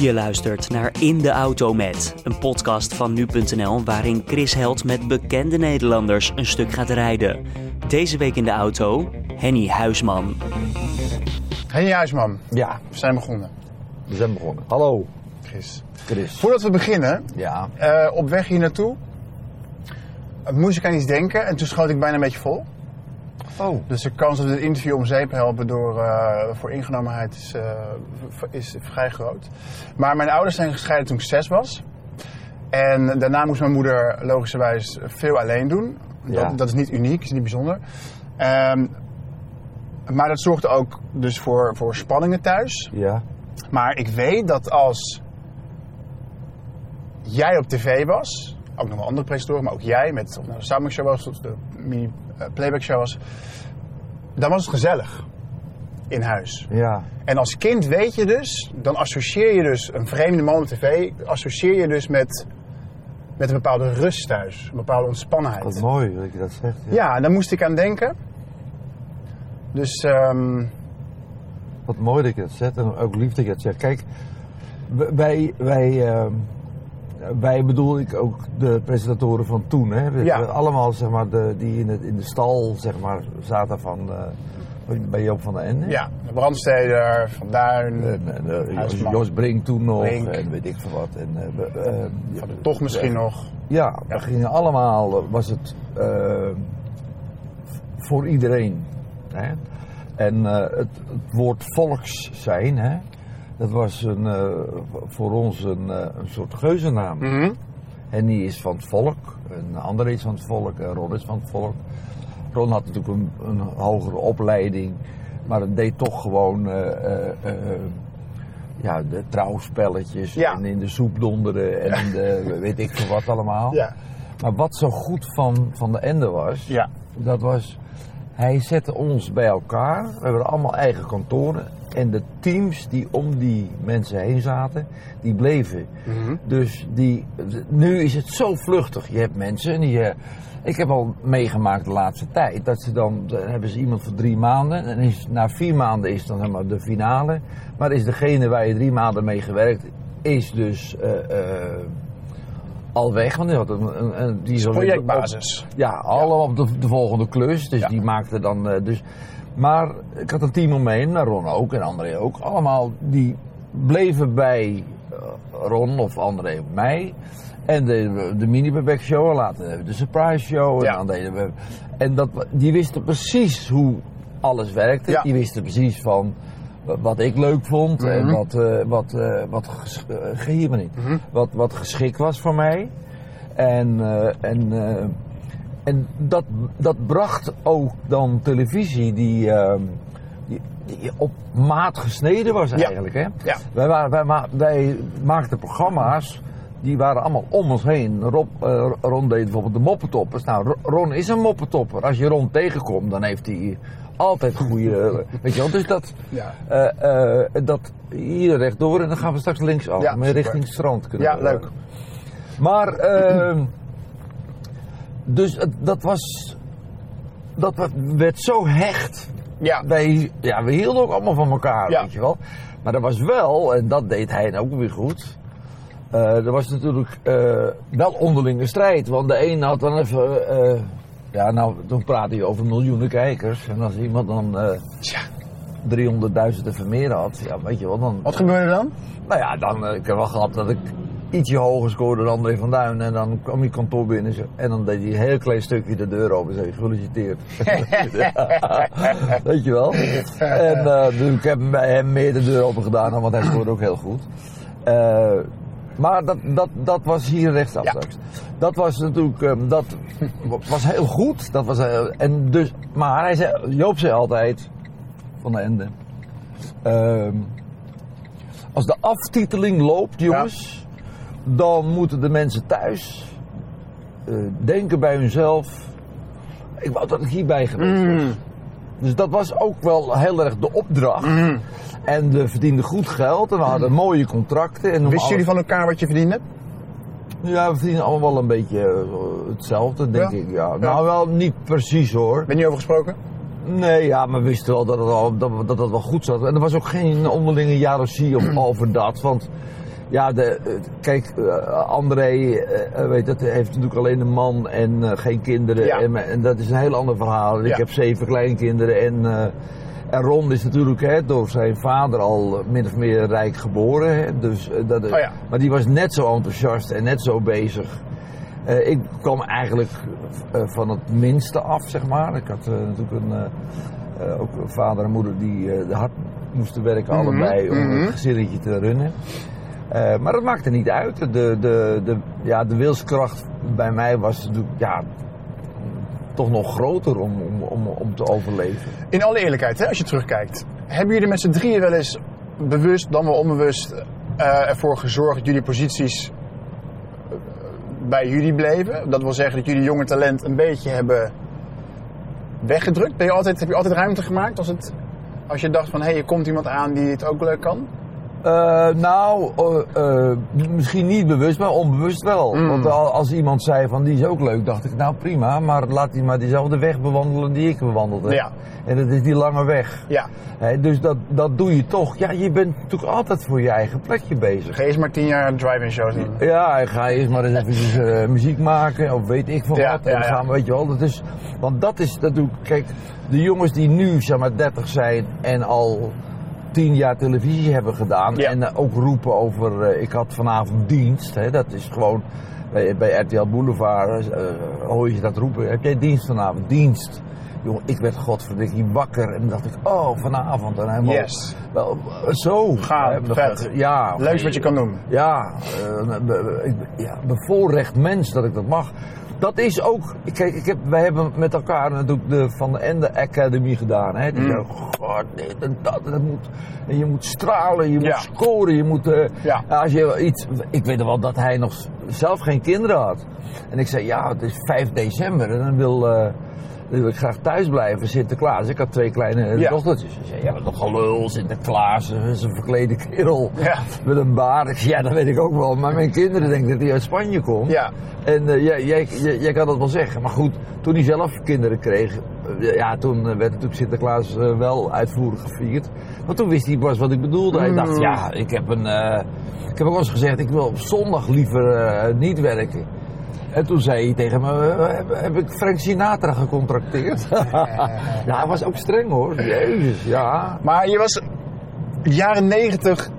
Je luistert naar In de Auto Met, een podcast van nu.nl waarin Chris Held met bekende Nederlanders een stuk gaat rijden. Deze week in de auto, Henny Huisman. Henny Huisman, Ja, we zijn begonnen. we zijn begonnen. Hallo, Chris. Chris. Voordat we beginnen, Ja, eh, op weg hier naartoe, moest ik aan iets denken en toen schoot ik bijna een beetje vol. oh, Dus de kans dat we het interview om zeep helpen door, eh, voor ingenomenheid is, v- is vrij groot. Maar mijn ouders zijn gescheiden toen ik zes was. En daarna moest mijn moeder logischerwijs veel alleen doen. Ja. Dat, dat is niet uniek, is niet bijzonder. Ehm, maar dat zorgde ook dus voor, voor spanningen thuis. ja, Maar ik weet dat als jij op tv was, ook nog wel andere presentatoren, maar ook jij met of nou de Show was of de mini playback show was, dan was het gezellig in huis. ja, En als kind weet je dus, dan associeer je dus een vreemde man op tv, associeer je dus met, met een bepaalde rust thuis, een bepaalde ontspannenheid. wat mooi dat je dat zegt. Ja, en daar moest ik aan denken. Dus ehm, Wat mooi dat je dat zegt en ook lief dat je dat zegt. Kijk, wij, wij, ehm, wij bedoel ik ook de presentatoren van toen. Hè? Ja. Allemaal zeg maar, de, die in, het, in de stal zeg maar, zaten van, eh, bij Joop van der Ende. ja, de Brandsteder, Van Duin, En, eh, Jos, Brink toen nog Brink. en weet ik veel wat. En, eh, Toch misschien nog. Ja, Ja. we gingen allemaal, was het voor iedereen. Hè? En het, het woord volks zijn, hè? Dat was een, eh, voor ons een, eh, een soort geuzennaam. Mhm. Henny is van het volk, een ander is van het volk, en Ron is van het volk. Ron had natuurlijk een, een hogere opleiding, maar het deed toch gewoon eh, ja, de trouwspelletjes Ja. en in de soep donderen en de weet ik veel wat allemaal. Ja. Maar wat zo goed van, van de Ende was, Ja. dat was, hij zette ons bij elkaar. We hebben allemaal eigen kantoren. En de teams die om die mensen heen zaten, die bleven. Mhm. Dus die, nu is het zo vluchtig. Je hebt mensen die. eh, ik heb al meegemaakt de laatste tijd dat ze dan, dan hebben ze iemand voor drie maanden en is, na vier maanden is dan zeg maar de finale. Maar is degene waar je drie maanden mee gewerkt, is dus eh, eh, al weg. Want die had een, een, een- die is Projectbasis. ja, allemaal op de, de volgende klus. Dus Ja. die maakte dan. eh, dus, maar ik had een team omheen, nou Ron ook en André ook. Allemaal die bleven bij eh, Ron of André of mij. En deden we de mini show, en later de surprise show. En Ja. dan deden we. En dat, die wisten precies hoe alles werkte. Ja. Die wisten precies van wat ik leuk vond en Mhm. wat, eh, wat, eh, wat, ges- eh, me niet. Mhm. wat, wat geschikt was voor mij. En, eh, en, eh, en dat, dat bracht ook dan televisie die, ehm, die, die op maat gesneden was eigenlijk. Hè? Ja. Wij, waren, wij, ma- wij maakten programma's. Die waren allemaal om ons heen. Rob, eh, Ron deed bijvoorbeeld de moppentoppers. Nou, Ro- Ron is een moppentopper. Als je Ron tegenkomt, dan heeft hij altijd goede. weet je wel, dus dat, Ja. eh, eh, dat hier rechtdoor en dan gaan we straks linksaf. Ja, met super. richting het strand kunnen Ja, leuk. Maar, ehm, dus het- dat was, dat werd zo hecht. Ja. Wij, ja, we hielden ook allemaal van elkaar, Ja. weet je wel. Maar er was wel, en dat deed hij ook weer goed. eh, er was natuurlijk eh, wel onderlinge strijd. Want de een had dan even. eh, ja, nou, dan praat je over miljoenen kijkers. En als iemand dan Tja. 300.000 even meer had, ja, weet je wel, dan. Wat gebeurde dan? Nou ja, dan, ik heb wel gehad dat ik ietsje hoger scoorde dan André van Duin. En dan kwam hij kantoor binnen en dan deed hij een heel klein stukje de deur open en zei gefeliciteerd. Weet je wel? En eh, dus ik heb bij hem meer de deur open gedaan, want hij scoorde ook heel goed. Eh, maar dat, dat, dat was hier rechtsaf Ja. straks. Dat was natuurlijk, eh, dat was heel goed. Dat was, heel- en dus, maar hij zei, Joop zei altijd, van de Ende. ehm, als de aftiteling loopt, jongens, dan moeten de mensen thuis eh, denken bij hunzelf. Ik wou dat ik hierbij geweest was. Mm. Dus dat was ook wel heel erg de opdracht. Mhm. En we verdienden goed geld en we hadden mooie contracten. En Wisten jullie van elkaar wat je verdiende? Ja, we verdienen allemaal wel een beetje eh, hetzelfde, denk Ja? ik. Ja. Ja. Nou, wel niet precies hoor. Ben je over gesproken? Nee, ja, maar we wisten wel dat het, al, dat, dat het wel goed zat. En er was ook geen onderlinge jaloezie of over dat. Want Ja, de, eh, kijk, eh, André eh, weet dat, heeft natuurlijk alleen een man en eh, geen kinderen. Ja. En, en dat is een heel ander verhaal. Ja. Ik heb zeven kleinkinderen en, eh, en Ron is natuurlijk hè, door zijn vader al min of meer rijk geboren. Hè, dus, eh, dat, Oh ja. Maar die was net zo enthousiast en net zo bezig. Eh, ik kwam eigenlijk eh, van het minste af, zeg maar. Ik had eh, natuurlijk een, eh, eh, ook een vader en moeder die eh, hard moesten werken, Mhm, allebei, om mhm. het gezinnetje te runnen. Eh, maar dat maakte niet uit. De, de, de, ja, de wilskracht bij mij was ja, toch nog groter om, om, om, om te overleven. In alle eerlijkheid, hè, als je terugkijkt. Hebben jullie met z'n drieën wel eens bewust, dan wel onbewust, eh, ervoor gezorgd dat jullie posities eh, bij jullie bleven? Dat wil zeggen dat jullie jonge talent een beetje hebben weggedrukt? Ben je altijd, heb je altijd ruimte gemaakt als, het, als je dacht van, hé, hey, er komt iemand aan die het ook leuk kan? Eh, nou, eh, eh, misschien niet bewust, maar onbewust wel. Mm. Want al- als iemand zei van die is ook leuk, dacht ik nou prima, maar laat hij maar diezelfde weg bewandelen die ik bewandeld heb. Ja. En dat is die lange weg. Ja, dus dat, dat doe je toch. Ja, je bent natuurlijk altijd voor je eigen plekje bezig. ga eerst maar tien jaar drive-in shows doen. Ja, ga eerst maar eens eh, muziek maken of weet ik veel Ja, wat. En dan gaan we, weet je wel, dat is, want dat is, dat doe ik, kijk, de jongens die nu, zeg maar, 30 zijn en al 10 jaar televisie hebben gedaan Ja. en eh, ook roepen over, eh, ik had vanavond dienst, hè, dat is gewoon, bij, bij RTL Boulevard eh, hoor je dat roepen, heb jij dienst vanavond? Dienst. Jongen, ik werd godverdikkie wakker en dacht ik, oh, vanavond. En helemaal, Yes. Wel, zo. Gaan, vet. Ja. Leukst wat je kan doen. Ja, eh, be- ik- ja, bevoorrecht mens dat ik dat mag. Dat is ook, kijk, ik heb, wij hebben met elkaar natuurlijk de Van de Ende Academy gedaan. Hè? Die Mm. zeggen, god, dit en dat, dat moet, en je moet stralen, je moet scoren, je moet, eh, Ja. als je iets, ik weet wel dat hij nog zelf geen kinderen had. En ik zei, ja, het is 5 december en dan wil, eh, dan wil ik graag thuis blijven, Sinterklaas. Ik had twee kleine eh, Ja. dochtertjes. Ze zei, ja, wat een gelul, Sinterklaas, eh, is een verklede kerel Ja. met een baard. Ik zei, Ja, dat weet ik ook wel. Maar mijn kinderen denken dat hij uit Spanje komt. Ja. En eh, jij, jij, jij, jij kan dat wel zeggen. Maar goed, toen hij zelf kinderen kreeg, eh, ja, toen eh, werd natuurlijk Sinterklaas eh, wel uitvoerig gevierd. Maar toen wist hij pas wat ik bedoelde. Hij Mm. dacht, ja, ik heb een. eh, ik heb ook wel eens gezegd, ik wil op zondag liever eh, niet werken. En toen zei hij tegen me, eh, heb, ik Frank Sinatra gecontracteerd? ja, hij was ook streng hoor. Jezus, ja. Maar je was jaren negentig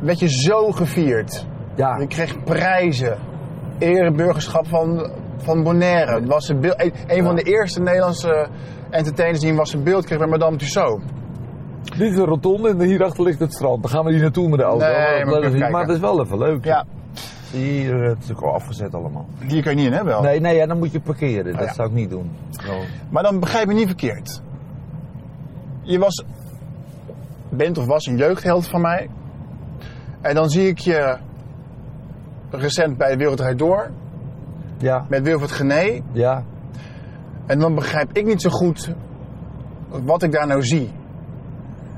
werd je zo gevierd. Ja, Je kreeg prijzen. Ereburgerschap van, van Bonaire. Het was een, beeld, een, een van de eerste Nederlandse entertainers die een wassen beeld kreeg bij Madame Tussauds. Dit is een rotonde en hierachter ligt het strand. Dan gaan we hier naartoe met de auto. Nee, maar, maar het is wel even leuk. Ja, Hier, het is ook al afgezet allemaal. hier kan je niet in, hè wel? Nee, nee, ja, dan moet je parkeren. dat Oh, ja. zou ik niet doen. Maar dan begrijp je niet verkeerd. Je was, bent of was een jeugdheld van mij. En dan zie ik je recent bij de Wereld Draait Door Ja, met Wilfred Gené. ja, En dan begrijp ik niet zo goed wat ik daar nou zie.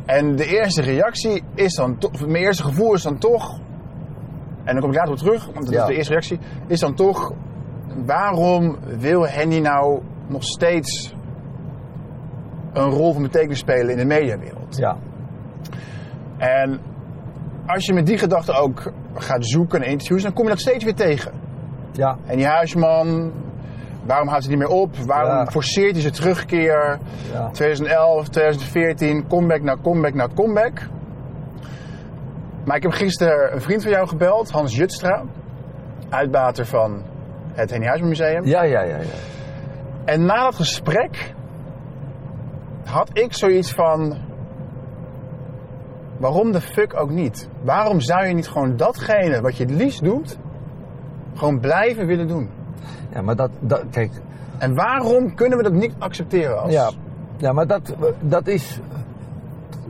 En de eerste reactie is dan toch, mijn eerste gevoel is dan toch, en dan kom ik later op terug, want dat Ja. is de eerste reactie, is dan toch, waarom wil Henny nou nog steeds een rol van betekenis spelen in de mediawereld? ja. En als je met die gedachte ook gaat zoeken naar interviews, dan kom je dat steeds weer tegen. Ja, Henny Huisman, waarom houdt hij niet meer op? Waarom Ja. forceert hij zijn terugkeer? ja. 2011, 2014, comeback na comeback na comeback. Maar ik heb gisteren een vriend van jou gebeld, Hans Jutstra, uitbater van het Henny Huisman Museum. Ja, ja, ja, ja. En na dat gesprek had ik zoiets van, waarom de fuck ook niet? Waarom zou je niet gewoon datgene wat je het liefst doet, gewoon blijven willen doen? Ja, maar dat, dat kijk, En waarom kunnen we dat niet accepteren als... ja, ja, maar dat, dat is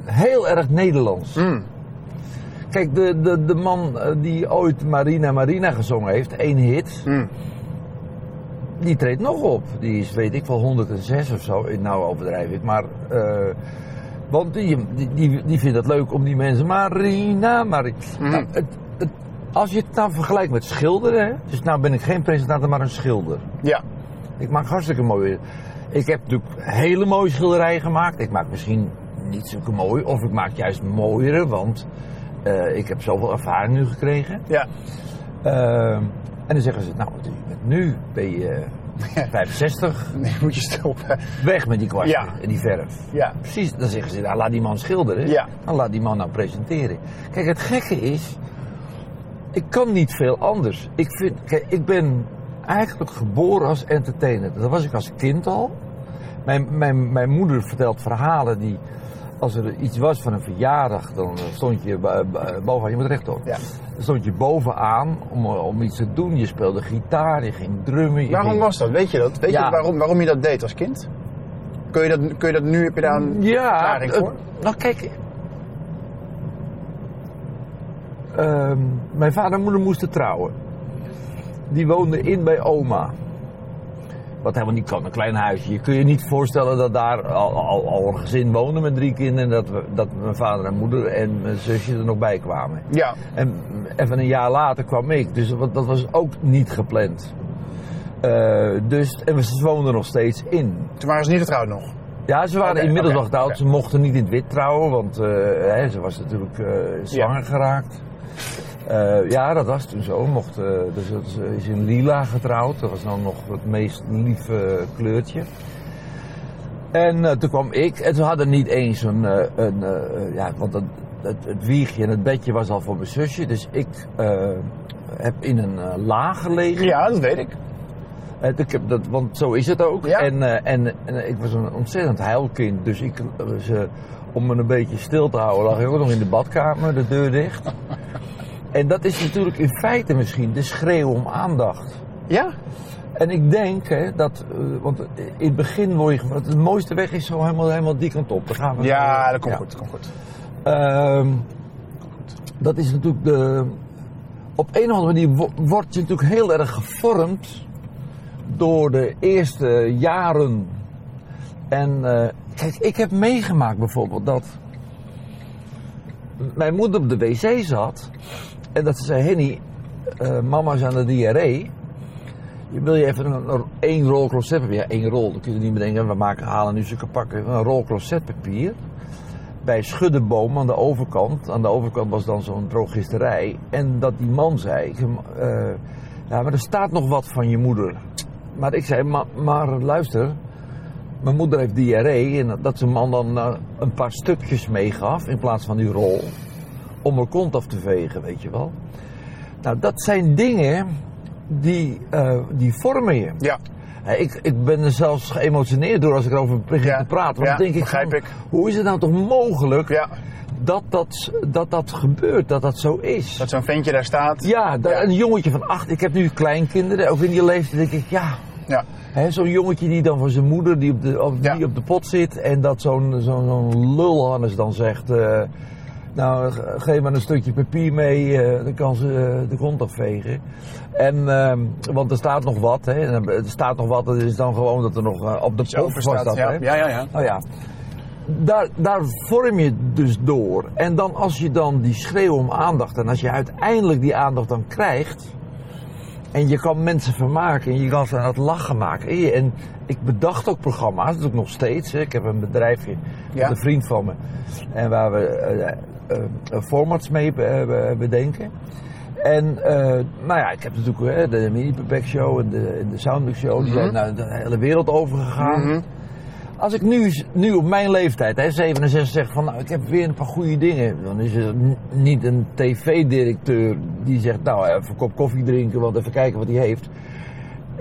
heel erg Nederlands. Mm, Kijk, de, de, de man eh, die ooit Marina Marina gezongen heeft, één hit, mm. die treedt nog op. Die is, weet ik wel, 106 of zo. Nou overdrijf ik, maar... eh, want die, die, die, die vindt het leuk om die mensen... Marina, Marina... Mhm. Nou, het, het, als je het nou vergelijkt met schilderen... Hè, dus nou ben ik geen presentator, maar een schilder. Ja, Ik maak hartstikke mooie... Ik heb natuurlijk hele mooie schilderijen gemaakt. Ik maak misschien niet zulke mooi, of ik maak juist mooiere, want eh, ik heb zoveel ervaring nu gekregen. Ja. Ehm, en dan zeggen ze, nou, nu ben je 65, Nee, moet je stoppen. weg met die kwastje Ja. en die verf. Ja. Precies, dan zeggen ze, nou, laat die man schilderen. Ja. Dan laat die man nou presenteren. Kijk, het gekke is, ik kan niet veel anders. Ik, vind, kijk, ik ben eigenlijk geboren als entertainer. Dat was ik als kind al. Mijn, mijn, mijn moeder vertelt verhalen die, als er iets was van een verjaardag, dan stond je bo- bo- bovenaan, je moet rechtop. Ja. Dan stond je bovenaan om, om iets te doen. Je speelde gitaar, je ging drummen. Je Waarom ging- was dat? Weet je dat? Weet Ja. je waarom, waarom je dat deed als kind? Kun je dat, kun je dat nu, heb je daar een Ja, verklaring eh, voor? nou kijk. Ehm, mijn vader en moeder moesten trouwen. Die woonden in bij oma. Wat helemaal niet kan, een klein huisje. Je kunt je niet voorstellen dat daar al, al, al een gezin woonde met drie kinderen. En dat, we, dat mijn vader en moeder en mijn zusje er nog bij kwamen. Ja. En even een jaar later kwam ik. Dus wat- dat was ook niet gepland. Eh, dus, en we woonden nog steeds in. Toen waren ze niet getrouwd nog. Ja, ze waren inmiddels wel getrouwd. Ze mochten niet in het wit trouwen, want eh, hè, ze was natuurlijk eh, zwanger geraakt. Eh, ja, dat was toen zo. Mocht, eh, dus dat is, is in lila getrouwd. Dat was nou nog het meest lieve kleurtje. En eh, toen kwam ik en ze hadden niet eens een, eh, een eh, ja, want het, het, het wiegje en het bedje was al voor mijn zusje. Dus ik eh, heb in een eh, laag gelegen. Ja, dat weet ik. Eh, ik heb dat, want zo is het ook. Ja. En, eh, en, en ik was een ontzettend huilkind. Dus ik, eh, ze, om me een beetje stil te houden, lag ik ook nog in de badkamer, de deur dicht. En dat is natuurlijk in feite misschien de schreeuw om aandacht. Ja? En ik denk hè, dat, eh, want in het begin word je, ge- de mooiste weg is zo helemaal, helemaal die kant op. Daar gaan we Ja, dat komt Ja. goed. Dat komt goed. Ehm, dat is natuurlijk de. Op een of andere manier wo- word je natuurlijk heel erg gevormd door de eerste jaren. En eh, kijk, ik heb meegemaakt bijvoorbeeld dat mijn moeder op de wc zat en dat ze zei: Henny, eh, mama is aan de diarree. Wil je even een, één rol closetpapier? Ja, één rol, dan kun je niet bedenken. We maken, halen nu zulke pakken. Een rol closetpapier bij Schuddeboom aan de overkant. Aan de overkant was dan zo'n drogisterij. En dat die man zei, eh, ja, maar er staat nog wat van je moeder. Maar ik zei, maar luister, mijn moeder heeft diarree. En dat zijn man dan eh, een paar stukjes meegaf in plaats van die rol. Om haar kont af te vegen, weet je wel. Nou, dat zijn dingen die, eh, die vormen je. Ja. Ik, ik ben er zelfs geëmotioneerd door als ik erover begin Ja, te praten. Want ja, dan denk ik, begrijp van, ik. hoe is het nou toch mogelijk Ja. dat, dat, dat dat gebeurt, dat dat zo is? Dat zo'n ventje daar staat. ja, da- Ja. een jongetje van acht. Ik heb nu kleinkinderen, ook in die leeftijd denk ik, ja. Ja. hè, Zo'n jongetje die dan voor zijn moeder die op de, op, Ja. die op de pot zit en dat zo'n zo'n zo'n lulhannes dan zegt... eh, nou, ge- geef maar een stukje papier mee, eh, dan kan ze eh, de grond afvegen. En, ehm, want er staat nog wat, hè. Er staat nog wat, dat is dan gewoon dat er nog op de pot was staat. dat, ja. hè. ja, ja, ja. Nou ja, daar, daar vorm je dus door. En dan als je dan die schreeuw om aandacht en als je uiteindelijk die aandacht dan krijgt. En je kan mensen vermaken en je kan ze aan het lachen maken. En ik bedacht ook programma's, dat doe ik nog steeds. hè. Ik heb een bedrijfje Ja. met een vriend van me. En waar we eh, eh, eh, formats mee be- be- bedenken. En eh, nou ja, ik heb natuurlijk de Mini Pepek Show en de, de Show. Die zijn naar de hele wereld overgegaan. Mhm. Als ik nu, nu op mijn leeftijd, hè, 67, zeg van nou, ik heb weer een paar goede dingen. Dan is het niet een tv-directeur die zegt nou even een kop koffie drinken, want even kijken wat hij heeft.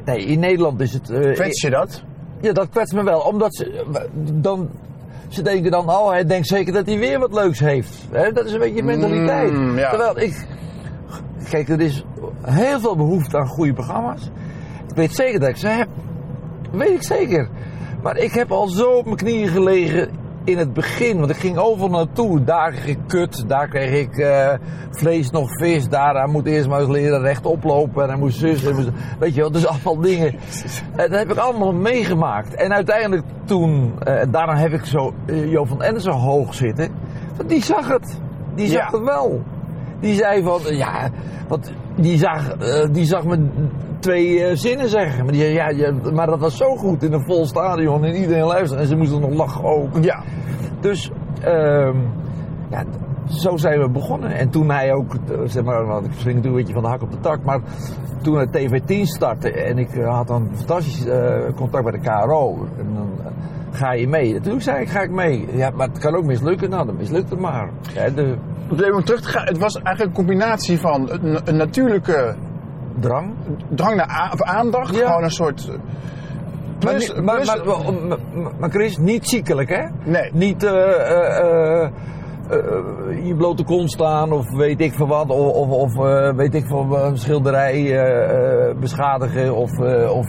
Nee, in Nederland is het... eh, Kwets je dat? ja, dat kwetst me wel. Omdat ze dan... Ze denken dan, oh, hij denkt zeker dat hij weer wat leuks heeft. Hè, dat is een beetje je mentaliteit. Mm, ja. Terwijl ik... Kijk, er is heel veel behoefte aan goede programma's. Ik weet zeker dat ik ze heb. Weet ik zeker. Maar ik heb al zo op mijn knieën gelegen in het begin. Want ik ging overal naartoe. Daar kreeg ik kut, daar kreeg ik eh, vlees nog vis. Daar moet eerst maar eens leren rechtop lopen. En hij moest zus. en moest- weet je wel, dus allemaal dingen. En dat heb ik allemaal meegemaakt. En uiteindelijk toen, eh, daarom heb ik zo eh, Jo van Ende zo hoog zitten. Want die zag het. Die zag Ja. het wel. Die zei van, ja, want die zag, die zag me twee eh, zinnen zeggen. Maar, die, ja, ja, maar dat was zo goed in een vol stadion en iedereen luisterde. En ze moesten nog lachen ook. Ja. Dus, ehm, ja, zo zijn we begonnen. En toen hij ook, eh, zeg maar, want ik spring een beetje van de hak op de tak, maar toen het TV10 startte en ik eh, had dan fantastisch contact bij de KRO, en dan ga je mee. En toen zei ik, ga ik mee. Ja, maar het kan ook mislukken. Nou, dan mislukt het maar. Ja, de om terug te gaan, het was eigenlijk een combinatie van een, een natuurlijke drang. drang naar of aandacht. Ja. Gewoon een soort. eh, Plus, maar, plus- maar, maar, Chris, niet ziekelijk hè? Nee. Niet eh, je blote kont staan of weet ik veel wat. Of, of, of weet ik veel, een schilderij beschadigen of, of,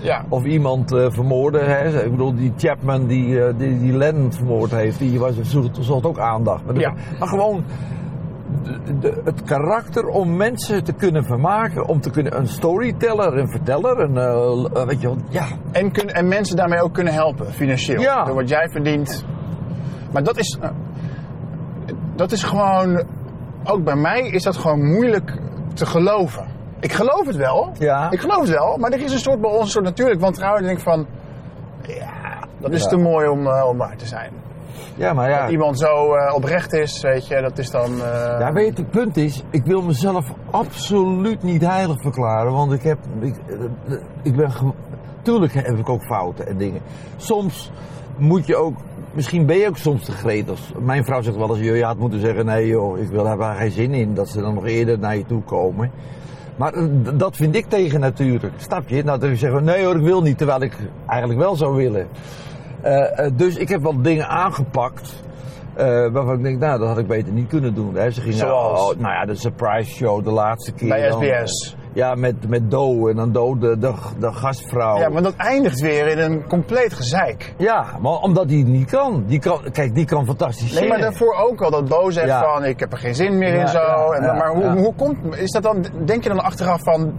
Ja. of iemand vermoorden. Hè? Ik bedoel, die Chapman die, die, die Lennon vermoord heeft, die was, zocht, zocht ook aandacht. Maar, dat- Ja. maar gewoon de- de- het karakter om mensen te kunnen vermaken, om te kunnen een storyteller, een verteller, een, eh, weet je wel, ja, En, kun, en mensen daarmee ook kunnen helpen, financieel. Ja. Door wat jij verdient. Maar dat is. eh, Dat is gewoon. Ook bij mij is dat gewoon moeilijk te geloven. Ik geloof het wel. Ja. Ik geloof het wel. Maar er is een soort bij ons een soort natuurlijk wantrouwen. En ik denk van. Ja, dat is Ja. te mooi om, om waar te zijn. Ja, maar ja. Dat iemand zo eh, oprecht is, weet je, dat is dan. eh, Ja, weet je, het punt is, ik wil mezelf absoluut niet heilig verklaren, want ik heb, ik, eh, ik ben, tuurlijk heb ik ook fouten en dingen. Soms moet je ook, misschien ben je ook soms te gretig. Mijn vrouw zegt wel eens, je had moeten zeggen, nee joh, ik wil daar maar geen zin in, dat ze dan nog eerder naar je toe komen. Maar dat vind ik tegen natuurlijk, snap je? Nou, dan zeggen nee hoor, ik wil niet, terwijl ik eigenlijk wel zou willen. Eh, eh, dus ik heb wat dingen aangepakt. eh, waarvan ik denk, nou, dat had ik beter niet kunnen doen. Hè. Ze gingen, Zoals? oh, nou ja, de surprise show de laatste keer. Bij SBS. ja, met, met Do en dan Do, de, de, de gastvrouw. ja, maar dat eindigt weer in een compleet gezeik. Ja, maar omdat hij het niet kan. Die kan kijk, die kan fantastisch Nee, maar daarvoor ook al dat Bo zegt Ja. van ik heb er geen zin meer in zo. ja, en, maar hoe, hoe komt, is dat dan, denk je dan achteraf van,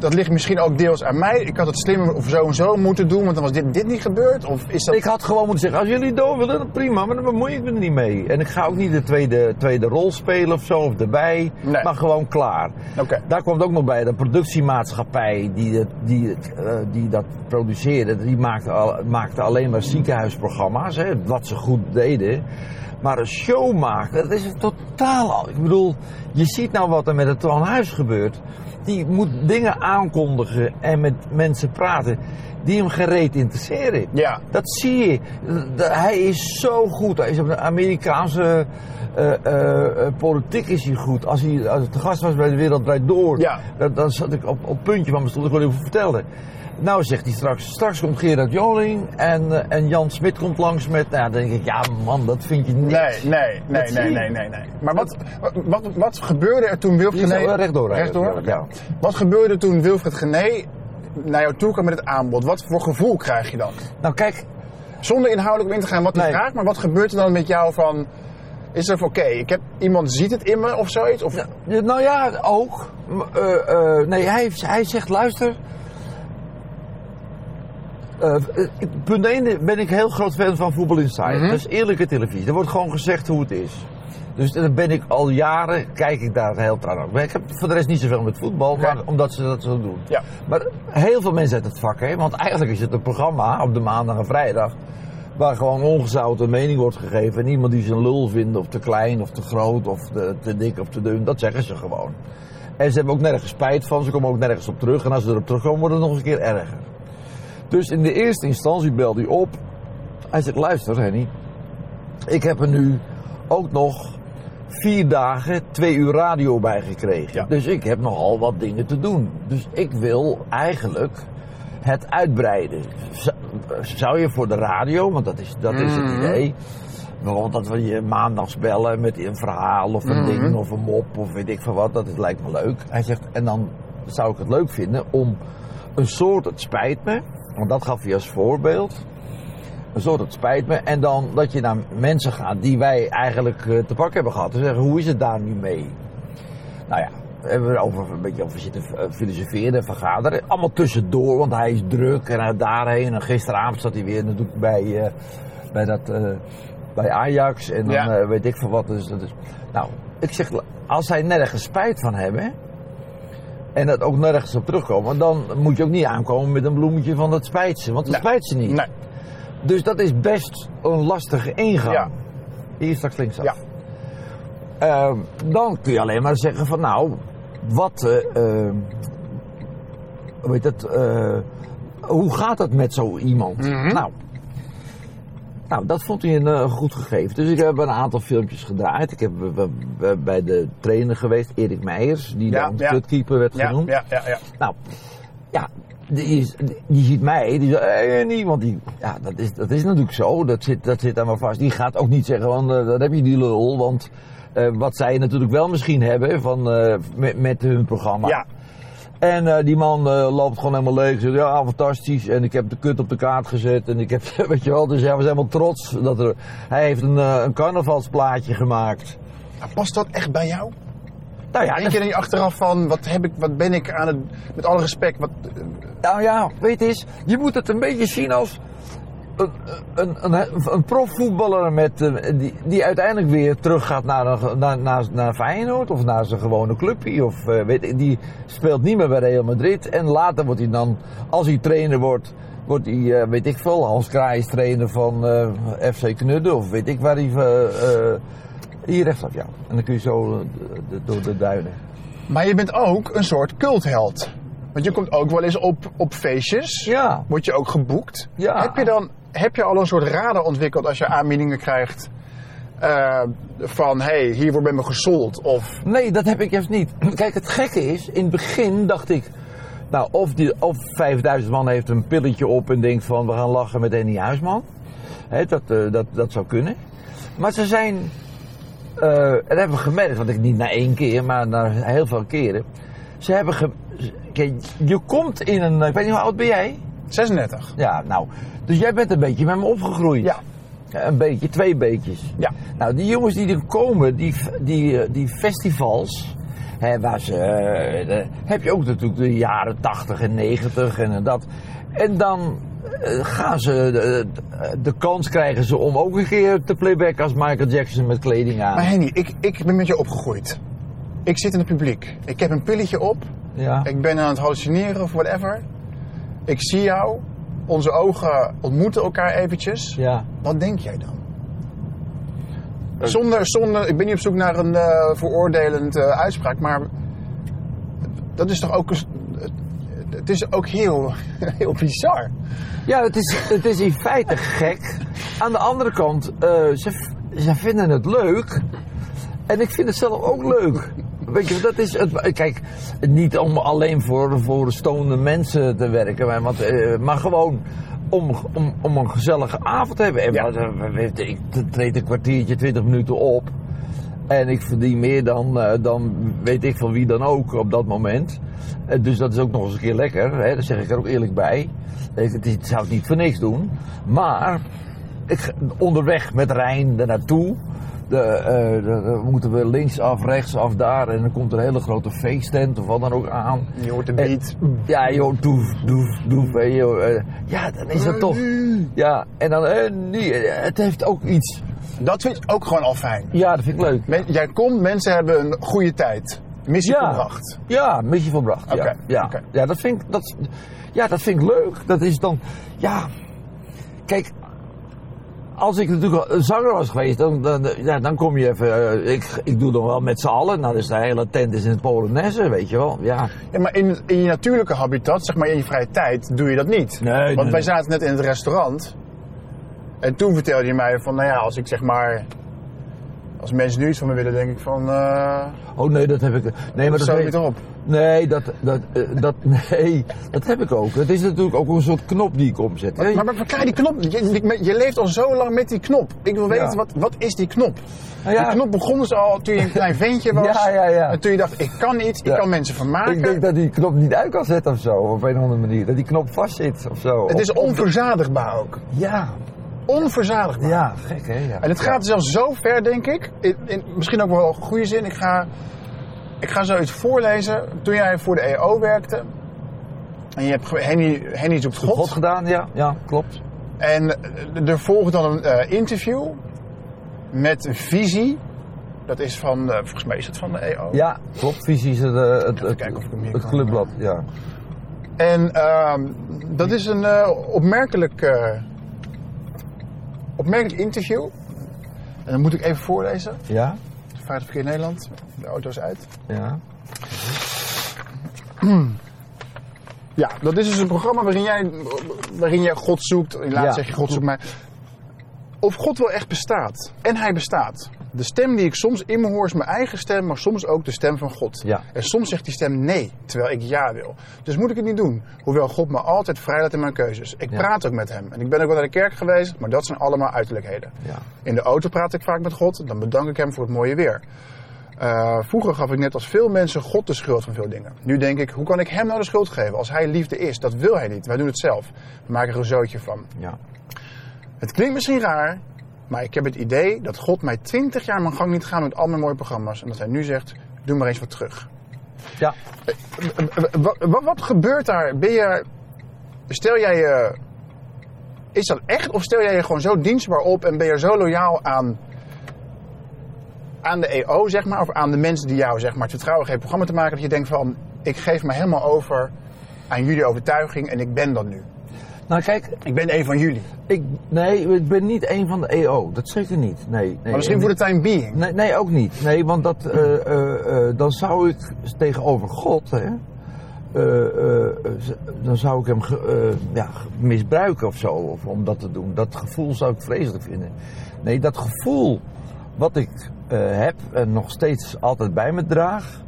dat ligt misschien ook deels aan mij. Ik had het slimmer of zo en zo moeten doen, want dan was dit, dit niet gebeurd. Of is dat... Ik had gewoon moeten zeggen, als jullie door willen, dan prima, maar dan bemoei ik me er niet mee. En ik ga ook niet de tweede, tweede rol spelen of zo, of erbij, Nee. maar gewoon klaar. Oké. Daar komt ook nog bij, de productiemaatschappij die, het, die, eh, die dat produceerde, die maakte, al, maakte alleen maar ziekenhuisprogramma's, hè, wat ze goed deden. Maar een show maken, dat is een totaal... al- Ik bedoel, je ziet nou wat er met het Huis gebeurt. Die moet dingen aankondigen en met mensen praten die hem gereed interesseren. Ja. Dat zie je. Hij is zo goed. Hij is op de Amerikaanse eh, eh, eh, politiek is hij goed. Als hij als gast was bij de Wereld Draait Door, Ja. dan, dan zat ik op, op het puntje van mijn stoel. Ik wil even vertellen. Nou zegt hij straks, straks komt Gerard Joling en, eh, en Jan Smit komt langs met, nou dan denk ik, ja man, dat vind je niet. Nee, nee, nee, nee, nee, nee, nee. Maar wat, wat, wat gebeurde er toen Wilfred zou Gené... rechtdoor Rechtdoor? natuurlijk, ja. Wat gebeurde toen Wilfred Gené naar jou toe kwam met het aanbod? Wat voor gevoel krijg je dan? Nou kijk, Zonder inhoudelijk op in te gaan wat de Nee. vraag, maar wat gebeurt er dan met jou van... Is er oké, ik heb iemand ziet het in me of zoiets? Of, Ja, Nou ja, ook. Eh, eh, nee, hij, hij zegt, luister. Eh, eh, punt 1 ben ik heel groot fan van Voetbal. Mhm. Dat is eerlijke televisie. Er wordt gewoon gezegd hoe het is. Dus daar ben ik al jaren, kijk ik daar heel trouw naar. Ik heb voor de rest niet zoveel met voetbal, maar omdat ze dat zo doen. Ja. Maar heel veel mensen uit het vak, hè, want eigenlijk is het een programma op de maandag en vrijdag. Waar gewoon ongezouten mening wordt gegeven. En iemand die zijn lul vindt, of te klein, of te groot, of te, te dik, of te dun. Dat zeggen ze gewoon. En ze hebben ook nergens spijt van, ze komen ook nergens op terug. En als ze erop terugkomen, wordt het nog eens een keer erger. Dus in de eerste instantie belde hij op. Hij zegt, luister Henny, ik heb er nu ook nog vier dagen, twee uur radio bij gekregen. Ja. Dus ik heb nogal wat dingen te doen. Dus ik wil eigenlijk het uitbreiden. Zou je voor de radio, want dat is, dat is het Mhm. idee. Bijvoorbeeld dat we je maandags bellen met een verhaal of een Mhm. ding of een mop of weet ik veel wat. Dat is, lijkt me leuk. Hij zegt, en dan zou ik het leuk vinden om een soort, het spijt me, want dat gaf hij als voorbeeld. Soort, het spijt me. En dan dat je naar mensen gaat die wij eigenlijk eh, te pak hebben gehad. En zeggen, hoe is het daar nu mee? Nou ja, we hebben er over, een beetje over zitten eh, filosoferen en vergaderen. Allemaal tussendoor, want hij is druk en hij daarheen. En gisteravond zat hij weer natuurlijk bij, eh, bij, dat, bij Ajax. En dan Ja. weet ik van wat. Dus, dat nou, ik zeg, als zij nergens spijt van hebben. En dat ook nergens op terugkomen. Dan moet je ook niet aankomen met een bloemetje van dat spijt ze. Want dat Nee. spijt ze niet. Nee. Dus dat is best een lastige ingang. Ja. Hier straks linksaf. Ja. Ehm, dan kun je alleen maar zeggen van nou, wat, eh, ehm, hoe heet het, eh, hoe gaat het met zo iemand? Mhm. Nou, nou, dat vond hij een eh, goed gegeven. Dus ik heb een aantal filmpjes gedraaid. Ik heb bij de trainer geweest, Erik Meijers, die Ja, dan ja. kutkeeper werd Ja, genoemd. ja, ja, ja. Nou, ja, die, is, die ziet mij, die zegt, eh, niet, want die, ja, dat is, dat is natuurlijk zo, dat zit, dat zit aan me vast. Die gaat ook niet zeggen, van, eh, dat heb je die lul, want wat zij natuurlijk wel misschien hebben van, met, met hun programma. Ja. En eh, die man eh, loopt gewoon helemaal leeg. Zegt, ja, fantastisch. En ik heb de kut op de kaart gezet. En ik heb, weet je wel, dus hij was helemaal trots. Dat er, hij heeft een, eh, een carnavalsplaatje gemaakt. Maar past dat echt bij jou? Nou ja, Denk je niet achteraf van, wat, heb ik, wat ben ik aan het, met alle respect, wat, Nou ja, weet eens, je moet het een beetje zien als een, een, een, een profvoetballer met, eh, die, die uiteindelijk weer teruggaat naar, een, naar, naar, naar Feyenoord of naar zijn gewone clubje. Of, eh, weet, die speelt niet meer bij Real Madrid. En later wordt hij dan, als hij trainer wordt, wordt hij, eh, weet ik veel, Hans Kraai trainer van FC Knudden of weet ik waar hij... hier rechtsaf, ja. En dan kun je zo door de duinen. Maar je bent ook een soort cultheld. Want je komt ook wel eens op, op feestjes. Ja. Word je ook geboekt. Ja. Heb je dan heb je al een soort radar ontwikkeld als je aanbiedingen krijgt eh, van hey, hier wordt bij me gesold of Nee, dat heb ik juist niet. Kijk, het gekke is, in het begin dacht ik, nou, of, die, of 5000 man heeft een pilletje op en denkt van, we gaan lachen met Annie Huisman. Hè, dat, eh, dat, dat zou kunnen. Maar ze zijn, eh, en dat hebben we gemerkt, want ik niet na één keer, maar na heel veel keren. Ze hebben, ge, je komt in een, ik weet niet hoe oud ben jij? 36. Ja, nou, dus jij bent een beetje met me opgegroeid. Ja. Ja, Een beetje, twee beetjes. Ja. Nou, die jongens die er komen, die, die, eh, die festivals, hè, waar ze, eh, eh, heb je ook natuurlijk de jaren 80 en 90 en dat. En dan eh, gaan ze, de, de kans krijgen ze om ook een keer te playbacken als Michael Jackson met kleding aan. Maar Henny, ik, ik ben met je opgegroeid. Ik zit in het publiek. Ik heb een pilletje op. ja. Ik ben aan het hallucineren of whatever. Ik zie jou. Onze ogen ontmoeten elkaar eventjes. ja. Wat denk jij dan? Zonder, zonder, ik ben niet op zoek naar een eh, veroordelend eh, uitspraak, maar dat is toch ook, een- het, is ook heel, heel bizar. Ja, het is, het is in feite gek. Aan de andere kant, eh, ze, ze vinden het leuk. En ik vind het zelf ook leuk. Weet je, dat is het. Kijk, niet om alleen voor, voor stonende mensen te werken, maar, want, eh, maar gewoon om, om, om een gezellige avond te hebben. En Ja. wat, eh, ik treed een kwartiertje, twintig minuten op. En ik verdien meer dan, eh, dan weet ik van wie dan ook op dat moment. Dus dat is ook nog eens een keer lekker. Hè? Dat zeg ik er ook eerlijk bij. Ik, het is- ik zou het niet voor niks doen. Maar ik, onderweg met Rijn er naartoe. De, de- moeten we linksaf, rechtsaf daar. En dan komt er een hele grote feesttent of wat dan ook aan. Je hoort de En- beat. Ja, joh, doef, doef, doef. eh, joh, ja, dan is dat toch. Ja, en dan, eh, nee, het heeft ook iets. Dat vind ik ook gewoon al fijn. Ja, dat vind ik leuk. Men- jij komt, mensen hebben een goede tijd. Missie Ja. volbracht. Ja, missie volbracht. Ja, ja dat, vind ik, dat, ja, dat vind ik leuk. Dat is dan, ja, kijk, als ik natuurlijk zanger was geweest, dan, dan, ja, dan kom je even, eh, ik, ik doe dan wel met z'n allen. Nou, dus de hele tent is in het Polonaise, weet je wel. Ja, Ja, maar in, in je natuurlijke habitat, zeg maar in je vrije tijd, doe je dat niet. Nee, Want nee, wij zaten net in het restaurant. En toen vertelde je mij van, nou ja, als ik zeg maar... Als mensen nu iets van me willen, denk ik van... eh oh nee, dat heb ik, nee, maar dat zo weet- niet erop. Nee, dat, dat, eh, dat, nee, dat heb ik ook. Het is natuurlijk ook een soort knop die ik omzet. hè. Maar, maar verklaar die knop. Je, je- leeft al zo lang met die knop. Ik wil weten, Ja. wat, wat is die knop? Nou ja, Die knop begon dus al toen je een klein ventje was. Ja, ja, ja. En toen je dacht, ik kan iets, ik kan mensen vermaken. ik denk dat die knop niet uit kan zetten of zo, op een of andere manier. Dat die knop vastzit of zo. het is onverzadigbaar ook. Ja, Onverzadigbaar. ja, gek hè. Ja. En het gaat zelfs zo ver, denk ik. In, in, misschien ook wel een goede zin. Ik ga, ik ga zoiets voorlezen. Toen jij voor de EO werkte. En je hebt Henny, Henny zoekt God. God gedaan, ja, ja, klopt. En er volgt dan een eh, interview met Visie. Dat is van, eh, volgens mij is het van de EO. Ja, klopt. Visie is het, eh, het, het, kijken of ik hem hier het clubblad, ja. En ehm, dat is een opmerkelijk, opmerkelijk interview. En dan moet ik even voorlezen. Ja? Veilig Verkeer Nederland. De auto is uit. Ja. Ja, dat is dus een programma waarin jij, waarin jij God zoekt. Laat Ja. zeg je God zoekt mij. Of God wel echt bestaat. En hij bestaat. De stem die ik soms in me hoor is mijn eigen stem, maar soms ook de stem van God. Ja. En soms zegt die stem nee, terwijl ik ja wil. Dus moet ik het niet doen. Hoewel God me altijd vrijlaat in mijn keuzes. Ik Ja. praat ook met hem. En ik ben ook wel naar de kerk geweest, maar dat zijn allemaal uiterlijkheden. Ja. In de auto praat ik vaak met God. Dan bedank ik hem voor het mooie weer. Eh, vroeger gaf ik net als veel mensen God de schuld van veel dingen. Nu denk ik, hoe kan ik hem nou de schuld geven als hij liefde is? Dat wil hij niet. Wij doen het zelf. We maken er een zootje van. Ja. Het klinkt misschien raar, maar ik heb het idee dat God mij 20 jaar mijn gang niet gaan met al mijn mooie programma's. En dat hij nu zegt, doe maar eens wat terug. Ja. Wat, wat, wat gebeurt daar? Ben je, stel jij je, is dat echt of stel jij je gewoon zo dienstbaar op en ben je zo loyaal aan, aan de EO, zeg maar, of aan de mensen die jou, zeg maar, het vertrouwen geven programma te maken, dat je denkt van, ik geef me helemaal over aan jullie overtuiging en ik ben dat nu. Nou kijk, Ik ben een van jullie. ik, nee, ik ben niet een van de EO. Dat zeker niet. Nee, nee. Maar misschien voor de time being. Nee, nee, ook niet. Nee, want dat, eh, eh, eh, dan zou ik tegenover God, hè, dan zou ik hem ja, misbruiken of zo, of, om dat te doen. Dat gevoel zou ik vreselijk vinden. Nee, dat gevoel wat ik heb en nog steeds altijd bij me draag.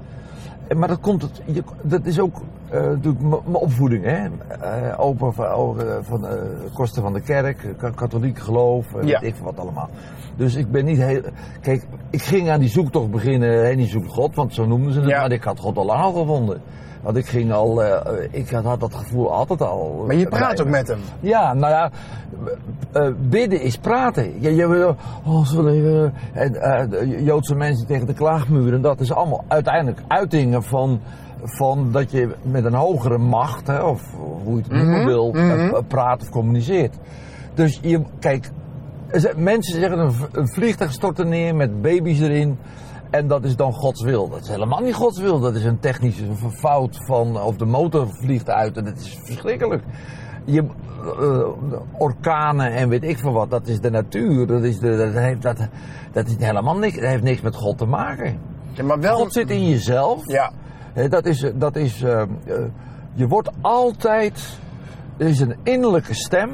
Maar dat, komt het, dat is ook natuurlijk m- mijn opvoeding. Hè? Eh, open van, ogen van eh, kosten van de kerk, ka- katholiek geloof, eh, Ja. weet ik wat allemaal. Dus ik ben niet heel. Kijk, ik ging aan die zoektocht beginnen. Henny zoekt God, want zo noemden ze het. Ja. Maar ik had God al lang al gevonden. Want ik ging al. eh, ik had, had dat gevoel altijd al. Maar je praat ook me. met hem. Ja, nou ja, eh, bidden is praten. Je, je, wil- oh, we, en, eh, Joodse mensen tegen de klaagmuren, dat is allemaal uiteindelijk uitingen van, van dat je met een hogere macht, hè, of hoe je het noemen Mhm, wil, mhm. eh, praat of communiceert. Dus je, kijk, mensen zeggen een, vliegtuig stort er neer met baby's erin. En dat is dan Gods wil. Dat is helemaal niet Gods wil. Dat is een technische fout van. Of de motor vliegt uit. En dat is verschrikkelijk. Je, eh, orkanen en weet ik veel wat. Dat is de natuur. Dat, is de, dat, heeft, dat, dat is helemaal niks. Dat heeft niks met God te maken. Ja, maar wel... God zit in jezelf. Ja. Dat is, dat is eh, eh, je wordt altijd, er is een innerlijke stem.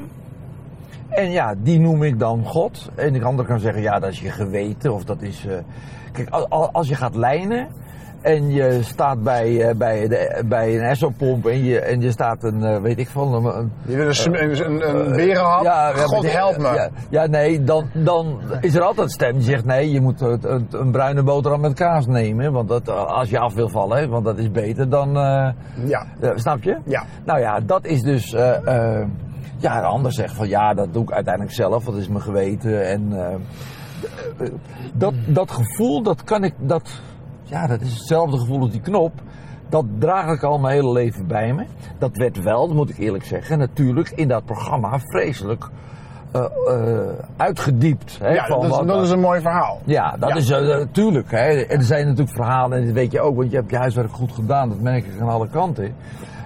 En ja, die noem ik dan God. En de ander kan zeggen, ja, dat is je geweten. Of dat is, eh, kijk, al- al- als je gaat lijnen en je staat bij, eh, bij, de, bij een Esso-pomp en je, en je staat een, eh, weet ik veel, een, Je wil een, sm- een, een, een berenhap. ja, ja, God help me. Ja, ja, nee, dan, dan is er altijd stem die zegt: nee, je moet het- het- een bruine boterham met kaas nemen. Want dat, eh, als je af wil vallen, hè, want dat is beter dan. eh, Ja. eh, snap je? Ja. Nou ja, dat is dus. eh, eh, ja, de ander zegt van ja, dat doe ik uiteindelijk zelf, dat is mijn geweten. En eh, eh, dat, dat gevoel, dat kan ik. Dat, ja, dat is hetzelfde gevoel als die knop. Dat draag ik al mijn hele leven bij me. Dat werd wel, dat moet ik eerlijk zeggen, natuurlijk in dat programma vreselijk eh, eh, uitgediept. Hè, Ja, van dat is, wat- dat is een mooi verhaal. ja, dat Ja. is uh, natuurlijk. Hè. Er zijn natuurlijk verhalen, en dat weet je ook, want je hebt je huiswerk goed gedaan, dat merk ik aan alle kanten.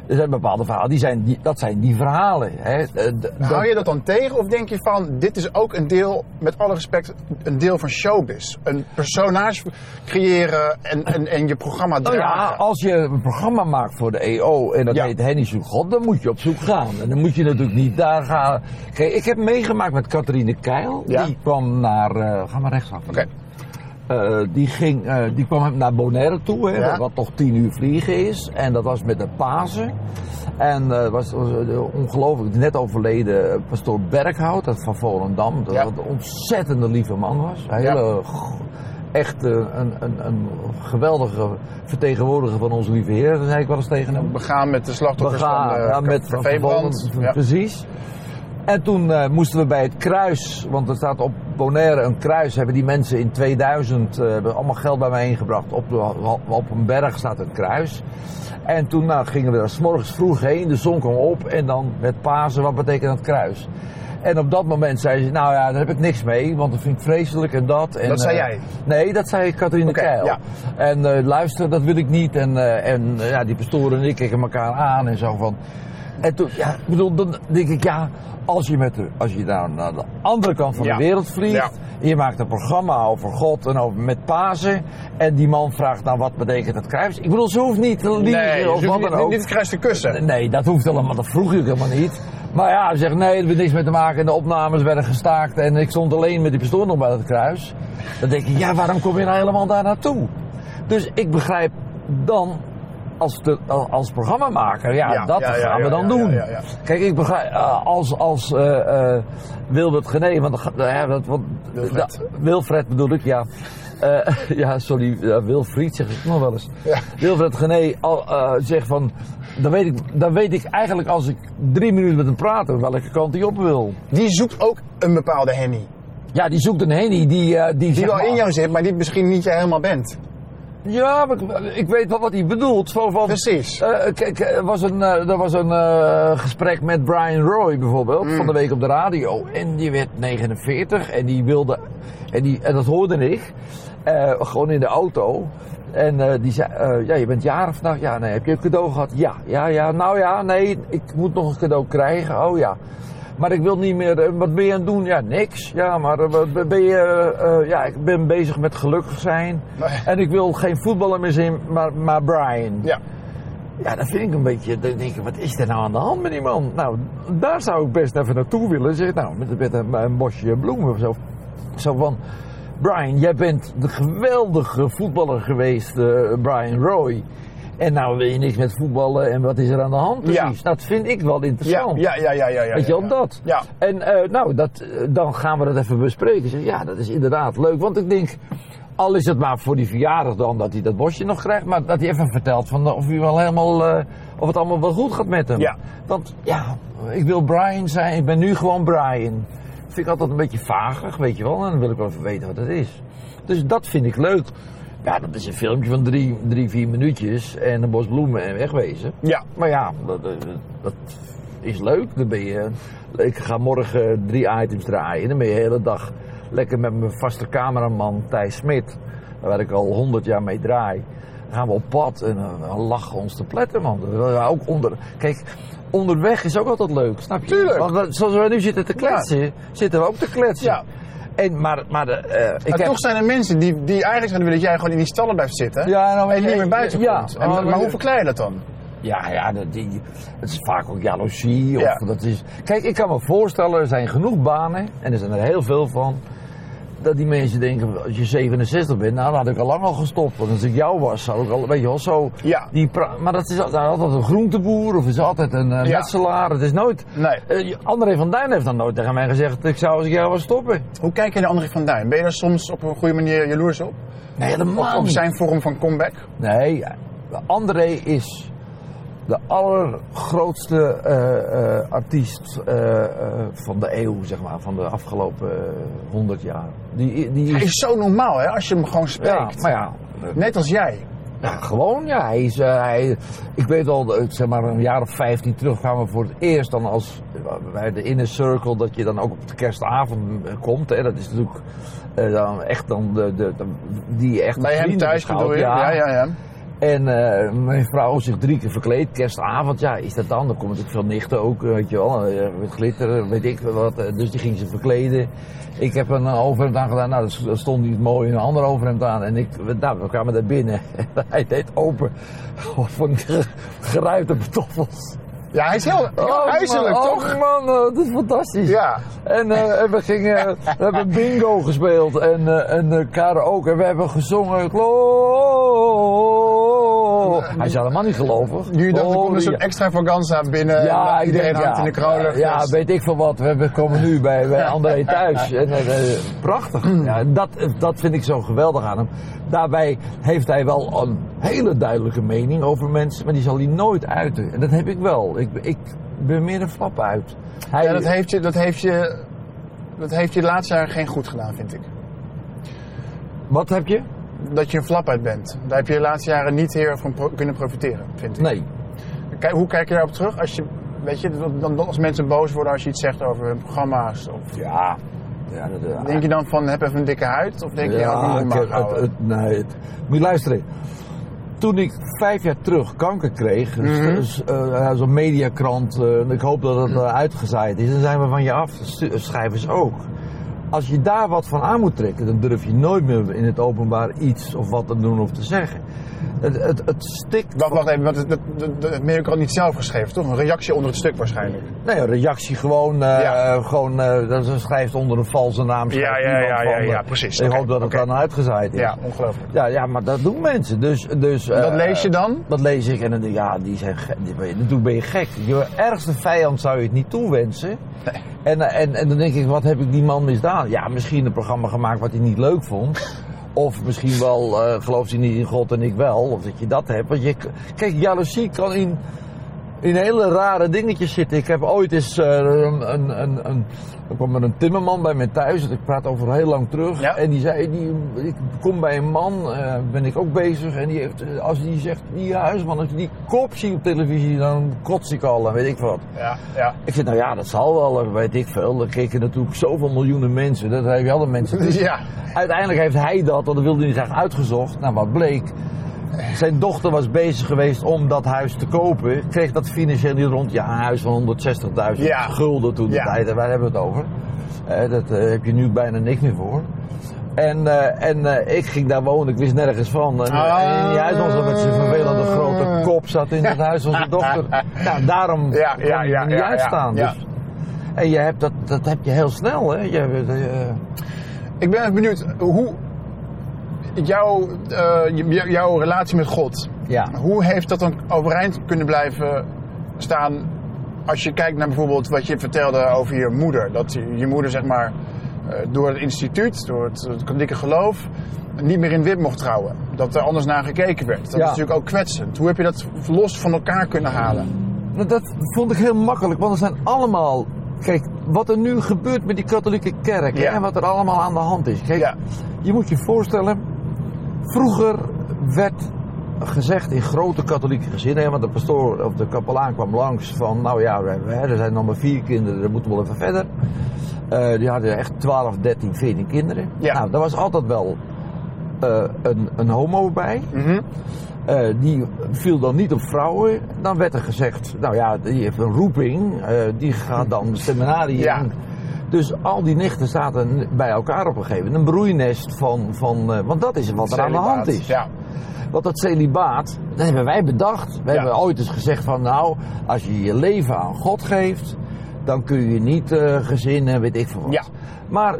Er zijn bepaalde verhalen, die zijn, die, dat zijn die verhalen. Hè. Eh, d- Hou dat- je dat dan tegen of denk je van, dit is ook een deel, met alle respect, een deel van showbiz? Een personage creëren en, en, en je programma Nou ja, dragen. als je een programma maakt voor de EO en dat Ja. heet Henny Zoek God, dan moet je op zoek gaan. En dan moet je natuurlijk niet daar gaan. Kijk, ik heb meegemaakt met Catharine Keil. Ja. Die kwam naar. eh, ga maar rechtsaf. Oké. Eh, die, ging, eh, die kwam naar Bonaire toe, hè, Ja. wat toch tien uur vliegen is. En dat was met de Pasen. En eh was, ongelooflijk net overleden pastoor Berghout uit van Volendam. Dat Ja. een ontzettende lieve man was. Een hele, g- echt een, een, een geweldige vertegenwoordiger van onze lieve Heer. Dat zei ik wel eens tegen hem. We gaan met de slachtoffers van de ja, met van Ja. precies. En toen eh, moesten we bij het kruis, want er staat op Bonaire een kruis, hebben die mensen in 2000 eh, hebben allemaal geld bij mij ingebracht. Op, op een berg staat een kruis. En toen nou, gingen we daar 's morgens vroeg heen, de zon kwam op en dan met Pasen, wat betekent dat kruis? En op dat moment zei ze, nou ja, daar heb ik niks mee, want dat vind ik vreselijk en dat. En, Dat zei eh, jij? Nee, dat zei Catharine Oké, Keil. ja. En eh, luister, dat wil ik niet. En, eh, en eh, ja, die pastoren en ik keken elkaar aan en zo van... En toen, ja, ik bedoel, dan denk ik, ja, als je, met de, als je daar naar de andere kant van Ja. de wereld vliegt, Ja. en je maakt een programma over God en over met Pasen, en die man vraagt, nou, wat betekent het kruis? Ik bedoel, ze hoeft niet te liegen Nee, of wat dan ook. niet het kruis te kussen. Nee, dat hoeft helemaal, dat vroeg ik helemaal niet. Maar ja, hij zegt nee, er heeft niks mee te maken. En de opnames werden gestaakt en ik stond alleen met die pistool nog bij het kruis. Dan denk ik, ja, waarom kom je nou helemaal daar naartoe? Dus ik begrijp dan, als, de, als programmamaker, ja, Ja, dat gaan we dan doen. Kijk, ik begrijp, eh, als, als eh, eh, Wilbert Gené, want, dat ja, dat, wat, Wilfred. da- Wilfred bedoel ik, ja. Ja, sorry, Wilfried zeg ik nog wel eens. Ja. Wilfred Gené al, zegt van, dan weet, ik, dan weet ik eigenlijk als ik drie minuten met hem praat welke kant hij op wil. Die zoekt ook een bepaalde Henny. Ja, die zoekt een Henny die... die, Die wel maar- in jou zit, maar die misschien niet jij helemaal bent. Ja, maar ik, ik weet wel wat hij bedoelt. Zo van, Precies. Eh, kijk, er was een, eh, er was een eh, gesprek met Brian Roy bijvoorbeeld, Mm. van de week op de radio. En die werd 49 en die wilde, en, die, en dat hoorde ik, eh, gewoon in de auto. En eh, die zei, eh, ja, je bent jarig vandaag? Ja, nee. Heb je een cadeau gehad? Ja, ja, ja. Nou ja, nee, ik moet nog een cadeau krijgen. Oh ja. Maar ik wil niet meer, eh, wat ben je aan het doen? Ja, niks. Ja, maar eh, wat ben je, eh, ja, ik ben bezig met gelukkig zijn. Nee. En ik wil geen voetballer meer zien, maar, maar Brian. Ja. Ja, dat vind ik een beetje. Dan denk ik, wat is er nou aan de hand met die man? Nou, daar zou ik best even naartoe willen. Zeg, nou, met, met een, een bosje bloemen of zo. Zo van. Brian, jij bent de geweldige voetballer geweest, Brian Roy. En nou wil je niks met voetballen en wat is er aan de hand precies? Dat vind ik wel interessant. ja, ja, ja, ja, ja. Weet je wel, dat. Ja. En eh, nou, dat, eh, dan gaan we dat even bespreken. Zeg, ja, dat is inderdaad leuk. Want ik denk, al is het maar voor die verjaardag dan dat hij dat bosje nog krijgt. Maar dat hij even vertelt van, eh, of, hij wel helemaal, of het allemaal wel goed gaat met hem. Ja. Want ja, ik wil Brian zijn. Ik ben nu gewoon Brian. Dat vind ik altijd een beetje vagig, weet je wel. En dan wil ik wel even weten wat het is. Dus dat vind ik leuk. Ja, dat is een filmpje van drie, drie vier minuutjes. En een bos bloemen en wegwezen. Ja. Maar ja, dat, dat- dat is leuk. Dan ben je, ik ga morgen drie items draaien. Dan ben je de hele dag lekker met mijn vaste cameraman Thijs Smit. Waar ik al honderd jaar mee draai. Dan gaan we op pad en eh, dan lachen ons te pletten, man. Ook onder, kijk, onderweg is ook altijd leuk, snap je? Tuurlijk. Want we- zoals we nu zitten te kletsen, zitten we ook te kletsen. Ja. En, maar, maar de, eh, ik Maar heb... toch zijn er mensen die, die eigenlijk zouden willen dat jij gewoon in die stallen blijft zitten. Ja, nou, en niet meer buiten ja, komt. En- maar maar- hoe verklaar je dat dan? Ja, ja dat, die, het is vaak ook jaloezie. Of Ja. dat is, kijk, ik kan me voorstellen, er zijn genoeg banen, en er zijn er heel veel van, dat die mensen denken, als je 67 bent, nou dan had ik al lang al gestopt. Want als ik jou was, zou ik al, weet je wel, zo... Ja. Die maar dat is altijd altijd een groenteboer, of is altijd een uh, Ja. metselaar. Het is nooit... Nee. Eh, André van Duin heeft dan nooit tegen mij gezegd, ik zou als ik jou was stoppen. Hoe kijk je naar André van Duin? Ben je daar soms op een goede manier jaloers op? Nee, helemaal Op, zijn vorm van comeback? Nee, André is de allergrootste eh, artiest van de eeuw, zeg maar, van de afgelopen honderd jaar. Die, die Hij is, zo normaal, hè, als je hem gewoon ja, spreekt. maar ja, Net als jij. ja, gewoon, ja. Hij is, eh, hij, ik weet al, eh, zeg maar, een jaar of 15 terug kwamen we voor het eerst dan als bij de inner circle, dat je dan ook op de kerstavond eh, komt. Hè. Dat is natuurlijk eh, dan echt dan de, de, de- die echt Bij hem thuis beschouwt, bedoel je? Ja, ja, ja. En eh, mijn vrouw zich drie keer verkleed, kerstavond, ja, is dat dan? Dan komen natuurlijk veel nichten ook, eh, weet je wel, eh, met glitter, weet ik wat. Dus die ging ze verkleden. Ik heb een overhemd aan gedaan, nou, er stond niet mooi een ander overhemd aan. En ik, nou, we kwamen daar binnen en hij deed open van ge- geruite patoffels. Ja, hij is heel, heel huiselijk, man, toch? Oh man, dat is fantastisch. Ja. En, en we gingen, we hebben bingo gespeeld en, eh, en karaoke. En we hebben gezongen. Hij is helemaal niet gelovig. Nu dacht ik, er komt een soort extravaganza binnen. Ja, en iedereen denk, hangt ja, in de kroonlucht. Ja, dus- weet ik veel wat. We hebben- komen nu bij, bij André thuis. En, eh, eh, prachtig. Ja, dat, dat vind ik zo geweldig aan hem. Daarbij heeft hij wel een hele duidelijke mening over mensen, maar die zal hij nooit uiten. En dat heb ik wel. Ik, ik ben meer een flap uit. Hij, Ja, dat heeft je, dat heeft je, dat heeft je de laatste jaren geen goed gedaan, vind ik. Wat heb je? Dat je een flap uit bent. Daar heb je de laatste jaren niet heel erg van pro- kunnen profiteren, vind ik. Nee. Kijk, hoe kijk je daarop terug? Als je, weet je, dan, als mensen boos worden als je iets zegt over hun programma's. Of, Ja. ja dat, eh, denk je dan van, heb even een dikke huid? Of denk je, ja, ik heb- het, het- nee, het- moet je luisteren. toen ik vijf jaar terug kanker kreeg, dus, eh, zo'n mediakrant, eh, en ik hoop dat het uitgezaaid is, dan zijn we van je af, schrijvers ook. Als je daar wat van aan moet trekken, dan durf je nooit meer in het openbaar iets of wat te doen of te zeggen. Het, het, het stikt. Wacht, wacht even, want het, het, het, het Mirko had niet zelf geschreven, toch? Een reactie onder het stuk waarschijnlijk. Nee, een reactie gewoon, Ja. gewoon eh, dat ze schrijft onder een valse naam. schrijft Ja, ja, ja, van, ja, eh, ja, precies. Ik hoop dat het dan uitgezaaid is. Ja, ongelooflijk. Ja, ja, maar dat doen mensen. Dus, dus, dat lees je dan? Dat lees ik en dan denk ik, ja, die zijn die ben je- natuurlijk ben je gek. Je ergste vijand zou je het niet toewensen. En, en, en dan denk ik, wat heb ik die man misdaan? Ja, misschien een programma gemaakt wat hij niet leuk vond. Of misschien wel eh gelooft hij niet in God en ik wel. Of dat je dat hebt. Want je, kijk, jaloezie kan in, in hele rare dingetjes zitten. Ik heb ooit eens eh, een, een, een, een, er kwam er een timmerman bij mij thuis. Ik praat over heel lang terug. Ja. En die zei, die, ik kom bij een man, eh, ben ik ook bezig. En die heeft, eh, als die zegt, die huisman, als ik die kop zie op televisie, dan kots ik al en weet ik wat. Ja, ja. Ik zeg, nou ja, dat zal wel, weet ik veel. Er keken natuurlijk zoveel miljoenen mensen. Dat heb je alle mensen. Dus Ja. Uiteindelijk heeft hij dat, want dat wilde hij graag uitgezocht. Nou, wat bleek. Zijn dochter was bezig geweest om dat huis te kopen. Kreeg dat financieel niet rond. Ja, een huis van 160.000 Ja. gulden toen de Ja. tijd. En Waar hebben we het over? Eh, dat eh, heb je nu bijna niks meer voor. En, eh, en ik ging daar wonen, ik wist nergens van. En, Ah. en die huisman zat met zijn vervelende grote kop zat in het huis van zijn dochter. Nou, daarom Ja, kon ja, hij ja, niet uitstaan. Dus, en je hebt dat, dat heb je heel snel, hè? Je, Ik ben benieuwd hoe jouw, eh, jouw relatie met God, ja. hoe heeft dat dan overeind kunnen blijven staan als je kijkt naar bijvoorbeeld wat je vertelde over je moeder. Dat je, je moeder zeg maar eh, door het instituut, door het, het katholieke geloof, niet meer in wit mocht trouwen. Dat er anders naar gekeken werd. Dat Ja. is natuurlijk ook kwetsend. Hoe heb je dat los van elkaar kunnen halen? Nou, dat vond ik heel makkelijk, want er zijn allemaal. Kijk, wat er nu gebeurt met die katholieke kerk Ja. en wat er allemaal aan de hand is. Kijk, Ja. je moet je voorstellen, vroeger werd gezegd in grote katholieke gezinnen, want de pastoor of de kapelaan kwam langs van, nou ja, er zijn nog maar vier kinderen, dan moeten we wel even verder. Eh, die hadden echt 12, 13, 14 kinderen. Ja. Nou, daar was altijd wel eh, een, een homo bij. Mhm. Eh, die viel dan niet op vrouwen. Dan werd er gezegd, nou ja, die heeft een roeping, die gaat dan de seminarie Ja. in. Dus al die nichten zaten bij elkaar op een gegeven moment. Een broeinest van, van eh, want dat is wat er aan de hand is. Ja. Want dat celibaat, dat hebben wij bedacht. We Ja. hebben ooit eens gezegd van, nou, als je je leven aan God geeft, dan kun je niet eh gezin en weet ik veel wat. Ja. Maar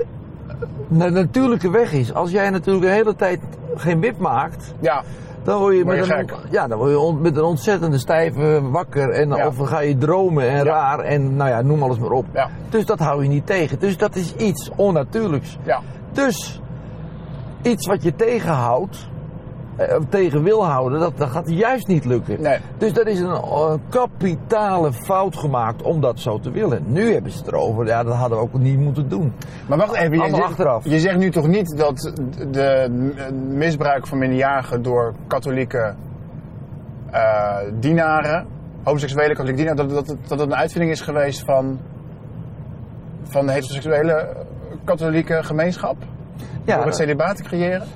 de natuurlijke weg is, als jij natuurlijk de hele tijd geen wip maakt, ja. Dan word je, met, een, ja, dan word je met een ontzettende stijve wakker. En, Ja. Of dan ga je dromen en Ja. raar en nou ja, noem alles maar op. Ja. Dus dat hou je niet tegen. Dus dat is iets onnatuurlijks. Ja. Dus iets wat je tegenhoudt, tegen wil houden, dat, dat gaat juist niet lukken. Nee. Dus dat is een eh, kapitale fout gemaakt om dat zo te willen. Nu hebben ze het erover, ja, dat hadden we ook niet moeten doen. Maar wacht even, je zegt, achteraf. je zegt nu toch niet dat de misbruik van minderjarigen door katholieke eh, dienaren, homoseksuele katholieke dienaren, dat, dat, dat een uitvinding is geweest van, van de heteroseksuele eh, katholieke gemeenschap? Ja, door het celibaat te creëren?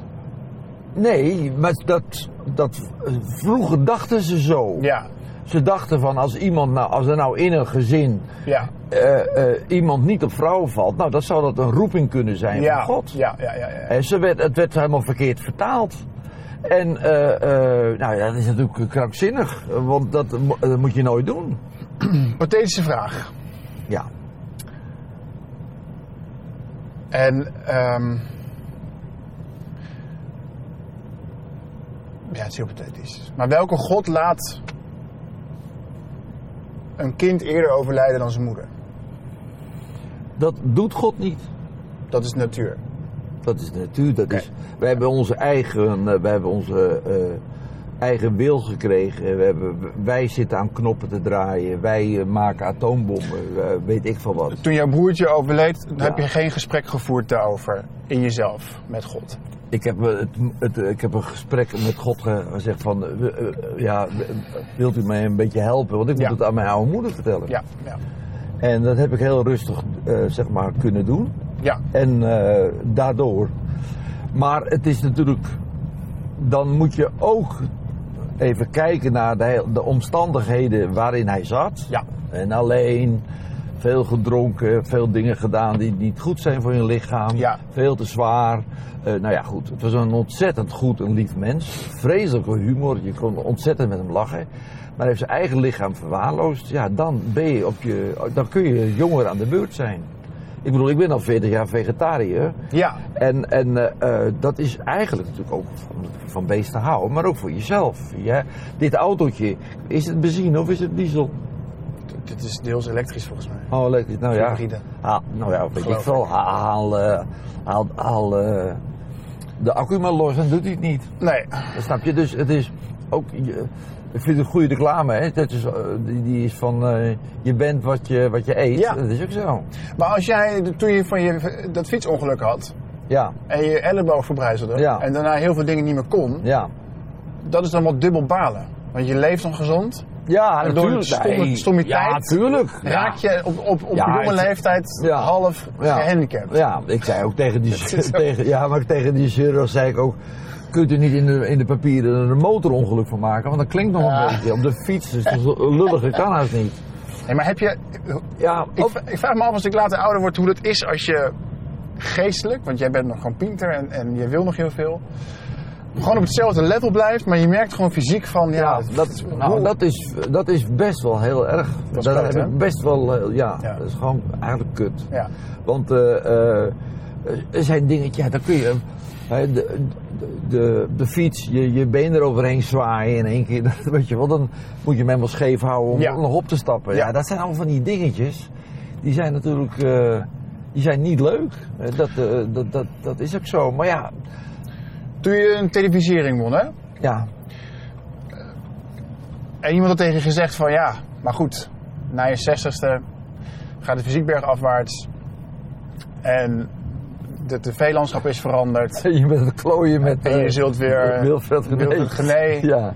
Nee, maar dat, dat, vroeger dachten ze zo. Ja, Ze dachten van als iemand nou, als er nou in een gezin ja, eh, eh, iemand niet op vrouwen valt, nou dan zou dat een roeping kunnen zijn ja, van God. ja, ja, ja, ja. En ze werd, het werd helemaal verkeerd vertaald. En eh, eh, nou ja, dat is natuurlijk krankzinnig, want dat, mo- dat moet je nooit doen. Hypothetische vraag. Ja. En ehm ja, het is heel pathetisch. Maar welke God laat een kind eerder overlijden dan zijn moeder? Dat doet God niet. Dat is natuur. Dat is natuur. Dat is, wij hebben onze eigen, eh, wij hebben onze eh, eigen wil gekregen. We hebben, wij zitten aan knoppen te draaien. Wij eh, maken atoombommen. weet ik van wat. Toen jouw broertje overleed, Ja. heb je geen gesprek gevoerd daarover in jezelf met God. Ik heb, eh, het, het, ik heb een gesprek met God ge- gezegd van, eh, eh, ja, wilt u mij een beetje helpen? Want ik moet Ja. het aan mijn oude moeder vertellen. Ja, ja, En dat heb ik heel rustig, eh, zeg maar, kunnen doen. ja, En eh, daardoor. Maar het is natuurlijk, dan moet je ook even kijken naar de, de omstandigheden waarin hij zat. Ja. En alleen, veel gedronken, veel dingen gedaan die niet goed zijn voor je lichaam. Ja. Veel te zwaar. Eh, nou ja, goed. Het was een ontzettend goed en lief mens. Vreselijke humor. Je kon ontzettend met hem lachen. Maar hij heeft zijn eigen lichaam verwaarloosd. Ja, dan, ben je op je, dan kun je jonger aan de beurt zijn. Ik bedoel, ik ben al 40 jaar vegetariër. Ja, En, en eh, eh, dat is eigenlijk natuurlijk ook van, van beesten houden, maar ook voor jezelf. Ja? Dit autootje, is het benzine of is het diesel? Dit is deels elektrisch volgens mij. Oh, elektrisch. Nou ja, Hybride. haal, nou ja, weet ik veel. Haal, eh, haal, haal eh, de accu maar los en doet hij het niet. Nee, Dat snap je? Dus het is ook, je, ik vind het een goede reclame, hè? Dat is, eh, die, die is van, je bent wat je, wat je eet. Ja. Dat is ook zo. maar als jij, toen je van je dat fietsongeluk had Ja, en je elleboog verbrijzelde Ja. en daarna heel veel dingen niet meer kon, ja. dat is dan wel dubbel balen. Want je leeft dan gezond, Ja, En door natuurlijk. de stomme- Nee, stommiteit Ja, tuurlijk. Ja. raak je op, op, op Ja, jonge het- leeftijd Ja. half Ja. gehandicapt. Ja, ik zei ook tegen die, tegen, ja, maar tegen die chirurg zei ik ook, kunt u niet in de, in de papieren een motorongeluk van maken? Want dat klinkt nog Ja. een beetje. Op de fiets is het lullige kan haast niet. Nee, maar heb je, Ja, ik, ik vraag me af als ik later ouder word hoe dat is als je geestelijk, want jij bent nog gewoon pinter en, en je wil nog heel veel, gewoon op hetzelfde level blijft, maar je merkt gewoon fysiek van, ja, ja, dat, nou, dat, is, dat is best wel heel erg. Dat heb ik best wel, eh, ja, Ja. dat is gewoon eigenlijk kut. ja. Want eh, eh, er zijn dingetjes, ja, dan kun je. de, de, de, de fiets, je, je been eroverheen zwaaien in één keer. dat Weet je wel, dan moet je hem helemaal scheef houden om nog op te stappen. Ja. Dat zijn allemaal van die dingetjes. Die zijn natuurlijk die zijn niet leuk. Dat, dat, dat, dat is ook zo. Maar ja, Toen je een televisiering won, hè? ja, En iemand had tegen je gezegd van, ja, maar goed, na je zestigste gaat de fysiekberg afwaarts en de tv-landschap is veranderd. je bent het klooien met. En je eh, zult weer Wilfred Gené. Ja.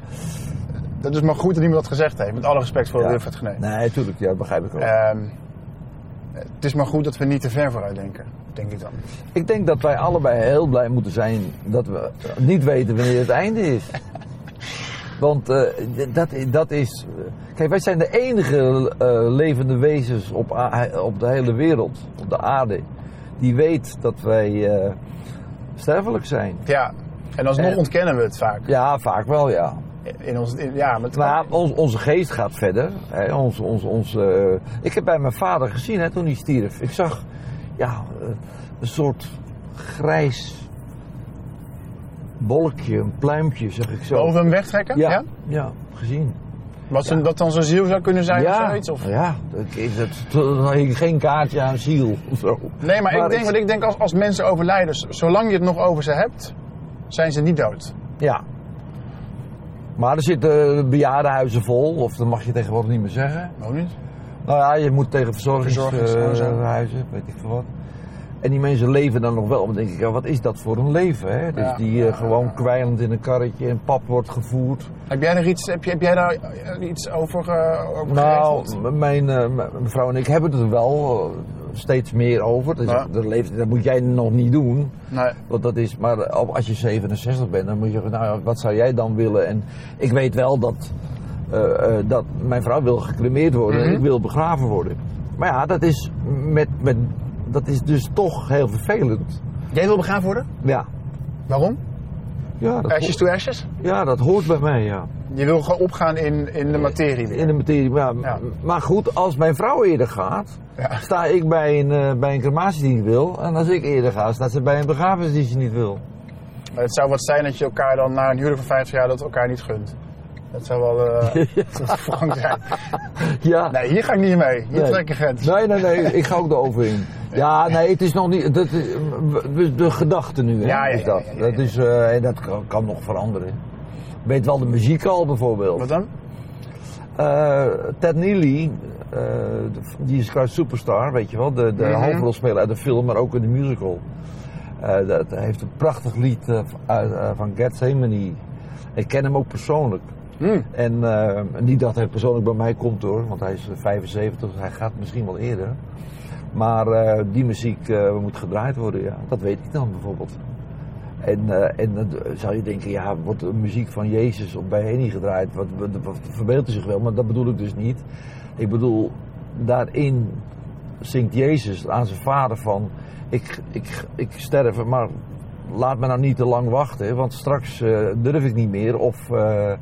Dat is maar goed dat iemand dat gezegd heeft. Met alle respect voor Ja. Wilfred Gené. Nee, natuurlijk, ja, dat begrijp ik ook. Ehm, het is maar goed dat we niet te ver vooruit denken, denk ik dan. Ik denk dat wij allebei heel blij moeten zijn dat we niet weten wanneer het einde is. Want eh, dat, dat is. Kijk, wij zijn de enige eh, levende wezens op, op de hele wereld, op de aarde, die weet dat wij eh, sterfelijk zijn. Ja, en alsnog En- ontkennen we het vaak. Ja, vaak wel, ja. In ons, in- ja, met, Maar ons, onze geest gaat verder. Hè, ons, ons, ons, eh, ik heb bij mijn vader gezien hè, toen hij stierf. Ik zag ja, eh, een soort grijs bolkje, een pluimpje, zeg ik zo. boven hem wegtrekken? ja, Ja? ja, gezien. Wat dat dan zijn ziel zou kunnen zijn of ja, zoiets? Of? ja, dat hing geen kaartje aan ziel of zo. Nee, maar, ik denk, wat ik denk als, als mensen overlijden, zolang je het nog over ze hebt, zijn ze niet dood. Ja. Maar er zitten bejaardenhuizen vol, of dat mag je tegenwoordig niet meer zeggen. Waarom niet? Nou ja, je moet tegen verzorgingshuizen, Verzorgingshuizen. weet ik veel wat. En die mensen leven dan nog wel. Maar dan denk ik, ja, wat is dat voor een leven? Hè? Dus Ja. die eh, gewoon kwijlend in een karretje en pap wordt gevoerd. Heb jij, er iets, heb, je, heb jij daar eh, iets over, eh over Nou, geregeld? mijn eh, m- mevrouw en ik hebben het er wel eh, steeds meer over. Dus Ja. dat, leeft, dat moet jij nog niet doen. Nee. Want dat is, maar eh, als je 67 bent, dan moet je, nou ja, wat zou jij dan willen? En ik weet wel dat, eh, eh, dat mijn vrouw wil gecremeerd worden en Mhm. ik wil begraven worden. Maar ja, dat is, met, met, dat is dus toch heel vervelend. Jij wil begraven worden? Ja, Waarom? ja, dat, Ashes to ashes? ja dat hoort bij mij, ja. Je wil gewoon opgaan in, in de materie weer. In de materie. Maar, Ja. maar goed, als mijn vrouw eerder gaat, Ja. sta ik bij een, eh, bij een crematie die niet wil. En als ik eerder ga, staat ze bij een begrafenis die ze niet wil. Maar het zou wat zijn dat je elkaar dan na een huwelijk van 50 jaar dat elkaar niet gunt. Dat zou wel eh wrang zijn. Ja. Nee, hier ga ik niet mee. Hier Nee. trek ik grens. Nee, nee, nee, ik ga ook erover in. Ja, nee, het is nog niet. Dat, is- de, de gedachte nu, hè, Ja, ja, is dat. ja. Dat, is, eh, en dat kan, kan nog veranderen. Weet wel de muziek al bijvoorbeeld. Wat dan? Eh, Ted Neely, eh, de- die is Christ Superstar, weet je wel, de, de Mhm. hoofdrolspeler uit de film, maar ook in de musical. Eh, dat, heeft een prachtig lied eh, eh, van Gethsemane. Ik ken hem ook persoonlijk. Hm. En eh, niet dat hij persoonlijk bij mij komt hoor, want hij is 75, dus hij gaat misschien wel eerder. Maar eh, die muziek eh, moet gedraaid worden, ja. Dat weet ik dan bijvoorbeeld. En, eh, en dan zou je denken, ja, wordt de muziek van Jezus op bij Henny gedraaid? Wat, wat, verbeeldt hij zich wel? Maar dat bedoel ik dus niet. Ik bedoel, daarin zingt Jezus aan zijn vader van... Ik, ik, ik sterf, maar laat me nou niet te lang wachten, want straks eh, durf ik niet meer of eh, eh, eh,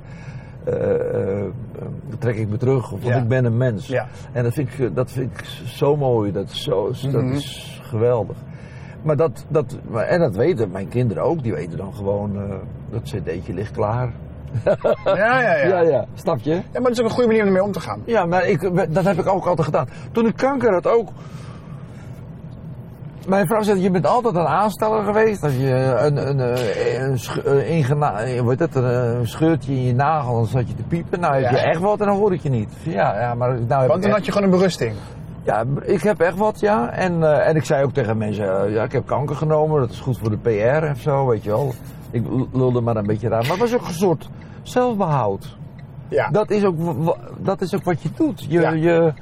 trek ik me terug, want Ja. ik ben een mens. Ja. En dat vind, ik, dat vind ik zo mooi, dat is, zo, Mhm. dat is geweldig. Maar dat, dat, en dat weten mijn kinderen ook, die weten dan gewoon, eh, dat cd'tje ligt klaar. Ja, ja, ja. ja, ja, snap je? Ja, maar dat is ook een goede manier om ermee om te gaan. Ja, maar ik, dat heb ik ook altijd gedaan. Toen ik kanker had ook. Mijn vrouw zei, je bent altijd een aansteller geweest. Als je een, een, een, een, eh, een, een scheurtje in je nagel, dan zat je te piepen. Nou heb je echt wat en dan hoor ik je niet. Ja, ja maar nou heb Want dan had je gewoon een berusting. ja, ik heb echt wat, ja. En, eh, en ik zei ook tegen mensen, eh, ja, ik heb kanker genomen, dat is goed voor de PR en zo, weet je wel. Ik lulde maar een beetje raar. Maar het was ook een soort zelfbehoud. Ja. Dat is ook, dat is ook wat je doet. Je, Ja. je,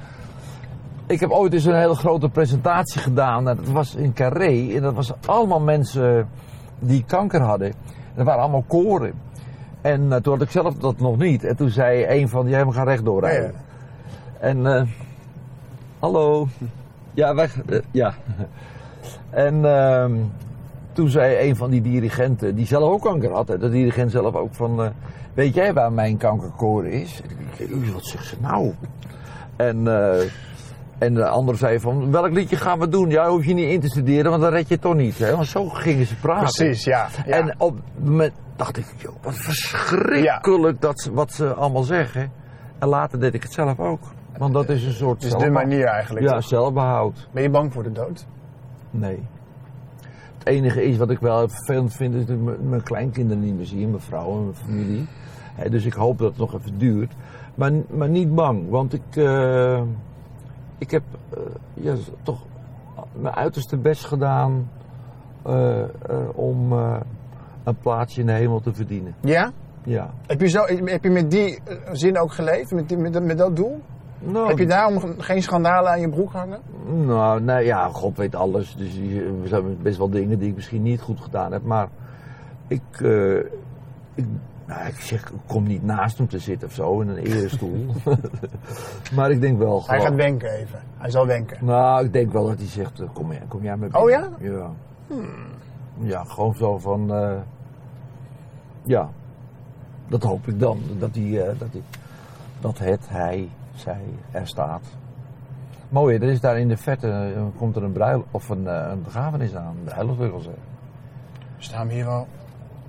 ik heb ooit eens een hele grote presentatie gedaan. En dat was in Carré. En dat was allemaal mensen die kanker hadden. En dat waren allemaal koren. En eh, toen had ik zelf dat nog niet. En toen zei een van, jij gaan rechtdoor rijden. En, eh, hallo. Ja, weg. eh, ja. En ehm, toen zei een van die dirigenten, die zelf ook kanker had, de dirigent zelf ook van, weet jij waar mijn kankerkoor is? En ik dacht, "Oei, wat zegt ze nou? En, en de ander zei van, welk liedje gaan we doen? Ja, hoef je niet in te studeren, want dan red je het toch niet. Hè? Want zo gingen ze praten. Precies, ja. ja. En op moment dacht ik, joh, wat verschrikkelijk dat wat ze allemaal zeggen. En later deed ik het zelf ook. Want dat is een soort het is de manier eigenlijk. Ja, zelfbehoud. Ben je bang voor de dood? Nee. Het enige is wat ik wel vervelend vind, is dat ik mijn- kleinkinderen niet meer zie, mijn vrouw en mijn familie. Dus ik hoop dat het nog even duurt. Maar, maar niet bang, want ik, eh, ik heb eh, ja, toch mijn uiterste best gedaan eh, eh, om een plaatsje in de hemel te verdienen. Ja? Ja. Heb je, zo, heb je met die zin ook geleefd? Met, die- met, dat- met dat doel? Nou, Heb je daarom geen schandalen aan je broek hangen? Nou, nou ja, God weet alles. Dus er zijn best wel dingen die ik misschien niet goed gedaan heb. Maar ik, ik, nou, ik zeg, ik kom niet naast hem te zitten of zo in een erestoel. maar ik denk wel Hij gewoon... gaat wenken even. Hij zal wenken. Nou, ik denk wel dat hij zegt, eh, kom, jij, kom jij met Oh ja? Ja. Ja, gewoon zo van... eh, ja, dat hoop ik dan. Dat, hij, eh, dat, hij, dat het, hij, zij er staat. Mooi, er is daar in de verte komt er een bruil of een, een begrafenis aan. Een bruiloft wil ik wel zeggen. Staan we hier al?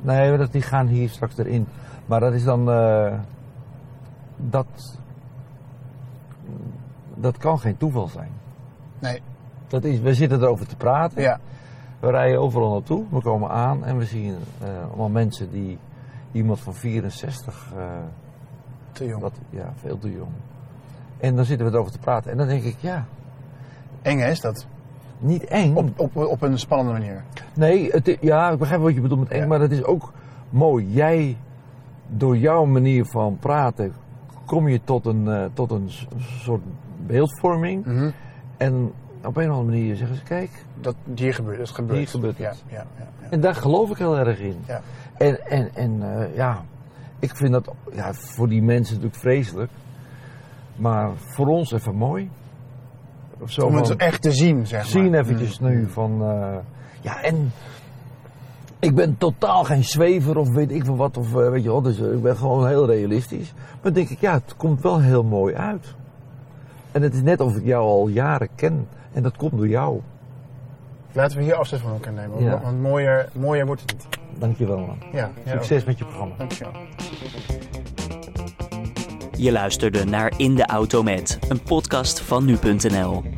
Nee, dat, die gaan hier straks erin. Maar dat is dan. eh, dat. Dat kan geen toeval zijn. Nee. Dat is, we zitten erover te praten. Ja. We rijden overal naartoe. We komen aan en we zien eh, allemaal mensen die. Iemand van 64. eh, Te jong. wat, ja, veel te jong. En dan zitten we erover te praten. En dan denk ik, ja, Eng is dat? Niet eng. Op, op, op een spannende manier. Nee, het, ja, ik begrijp wat je bedoelt met eng, Ja. maar het is ook mooi. Jij, door jouw manier van praten, kom je tot een, eh, tot een soort beeldvorming. Mhm. En op een of andere manier zeggen ze, kijk, Dat hier gebeurt, dat gebeurt. Hier gebeurt ja, het. Ja, ja, ja. en daar geloof ik heel erg in. Ja. En, en, en eh, ja, ik vind dat ja, voor die mensen natuurlijk vreselijk. Maar voor ons even mooi. Of zo Om het van- echt te zien, zeg maar. zien eventjes Mm. nu van... eh, ja, en ik ben totaal geen zwever of weet ik veel wat. Of, eh, weet je wel, dus eh, ik ben gewoon heel realistisch. Maar denk ik, ja, het komt wel heel mooi uit. En het is net of ik jou al jaren ken. En dat komt door jou. Laten we hier afstand van elkaar nemen. Ja. Want mooier, mooier wordt het niet. Dankjewel man. Ja, ja, Succes met je programma. Dankjewel. Je luisterde naar In de Auto Met, een podcast van nu.nl.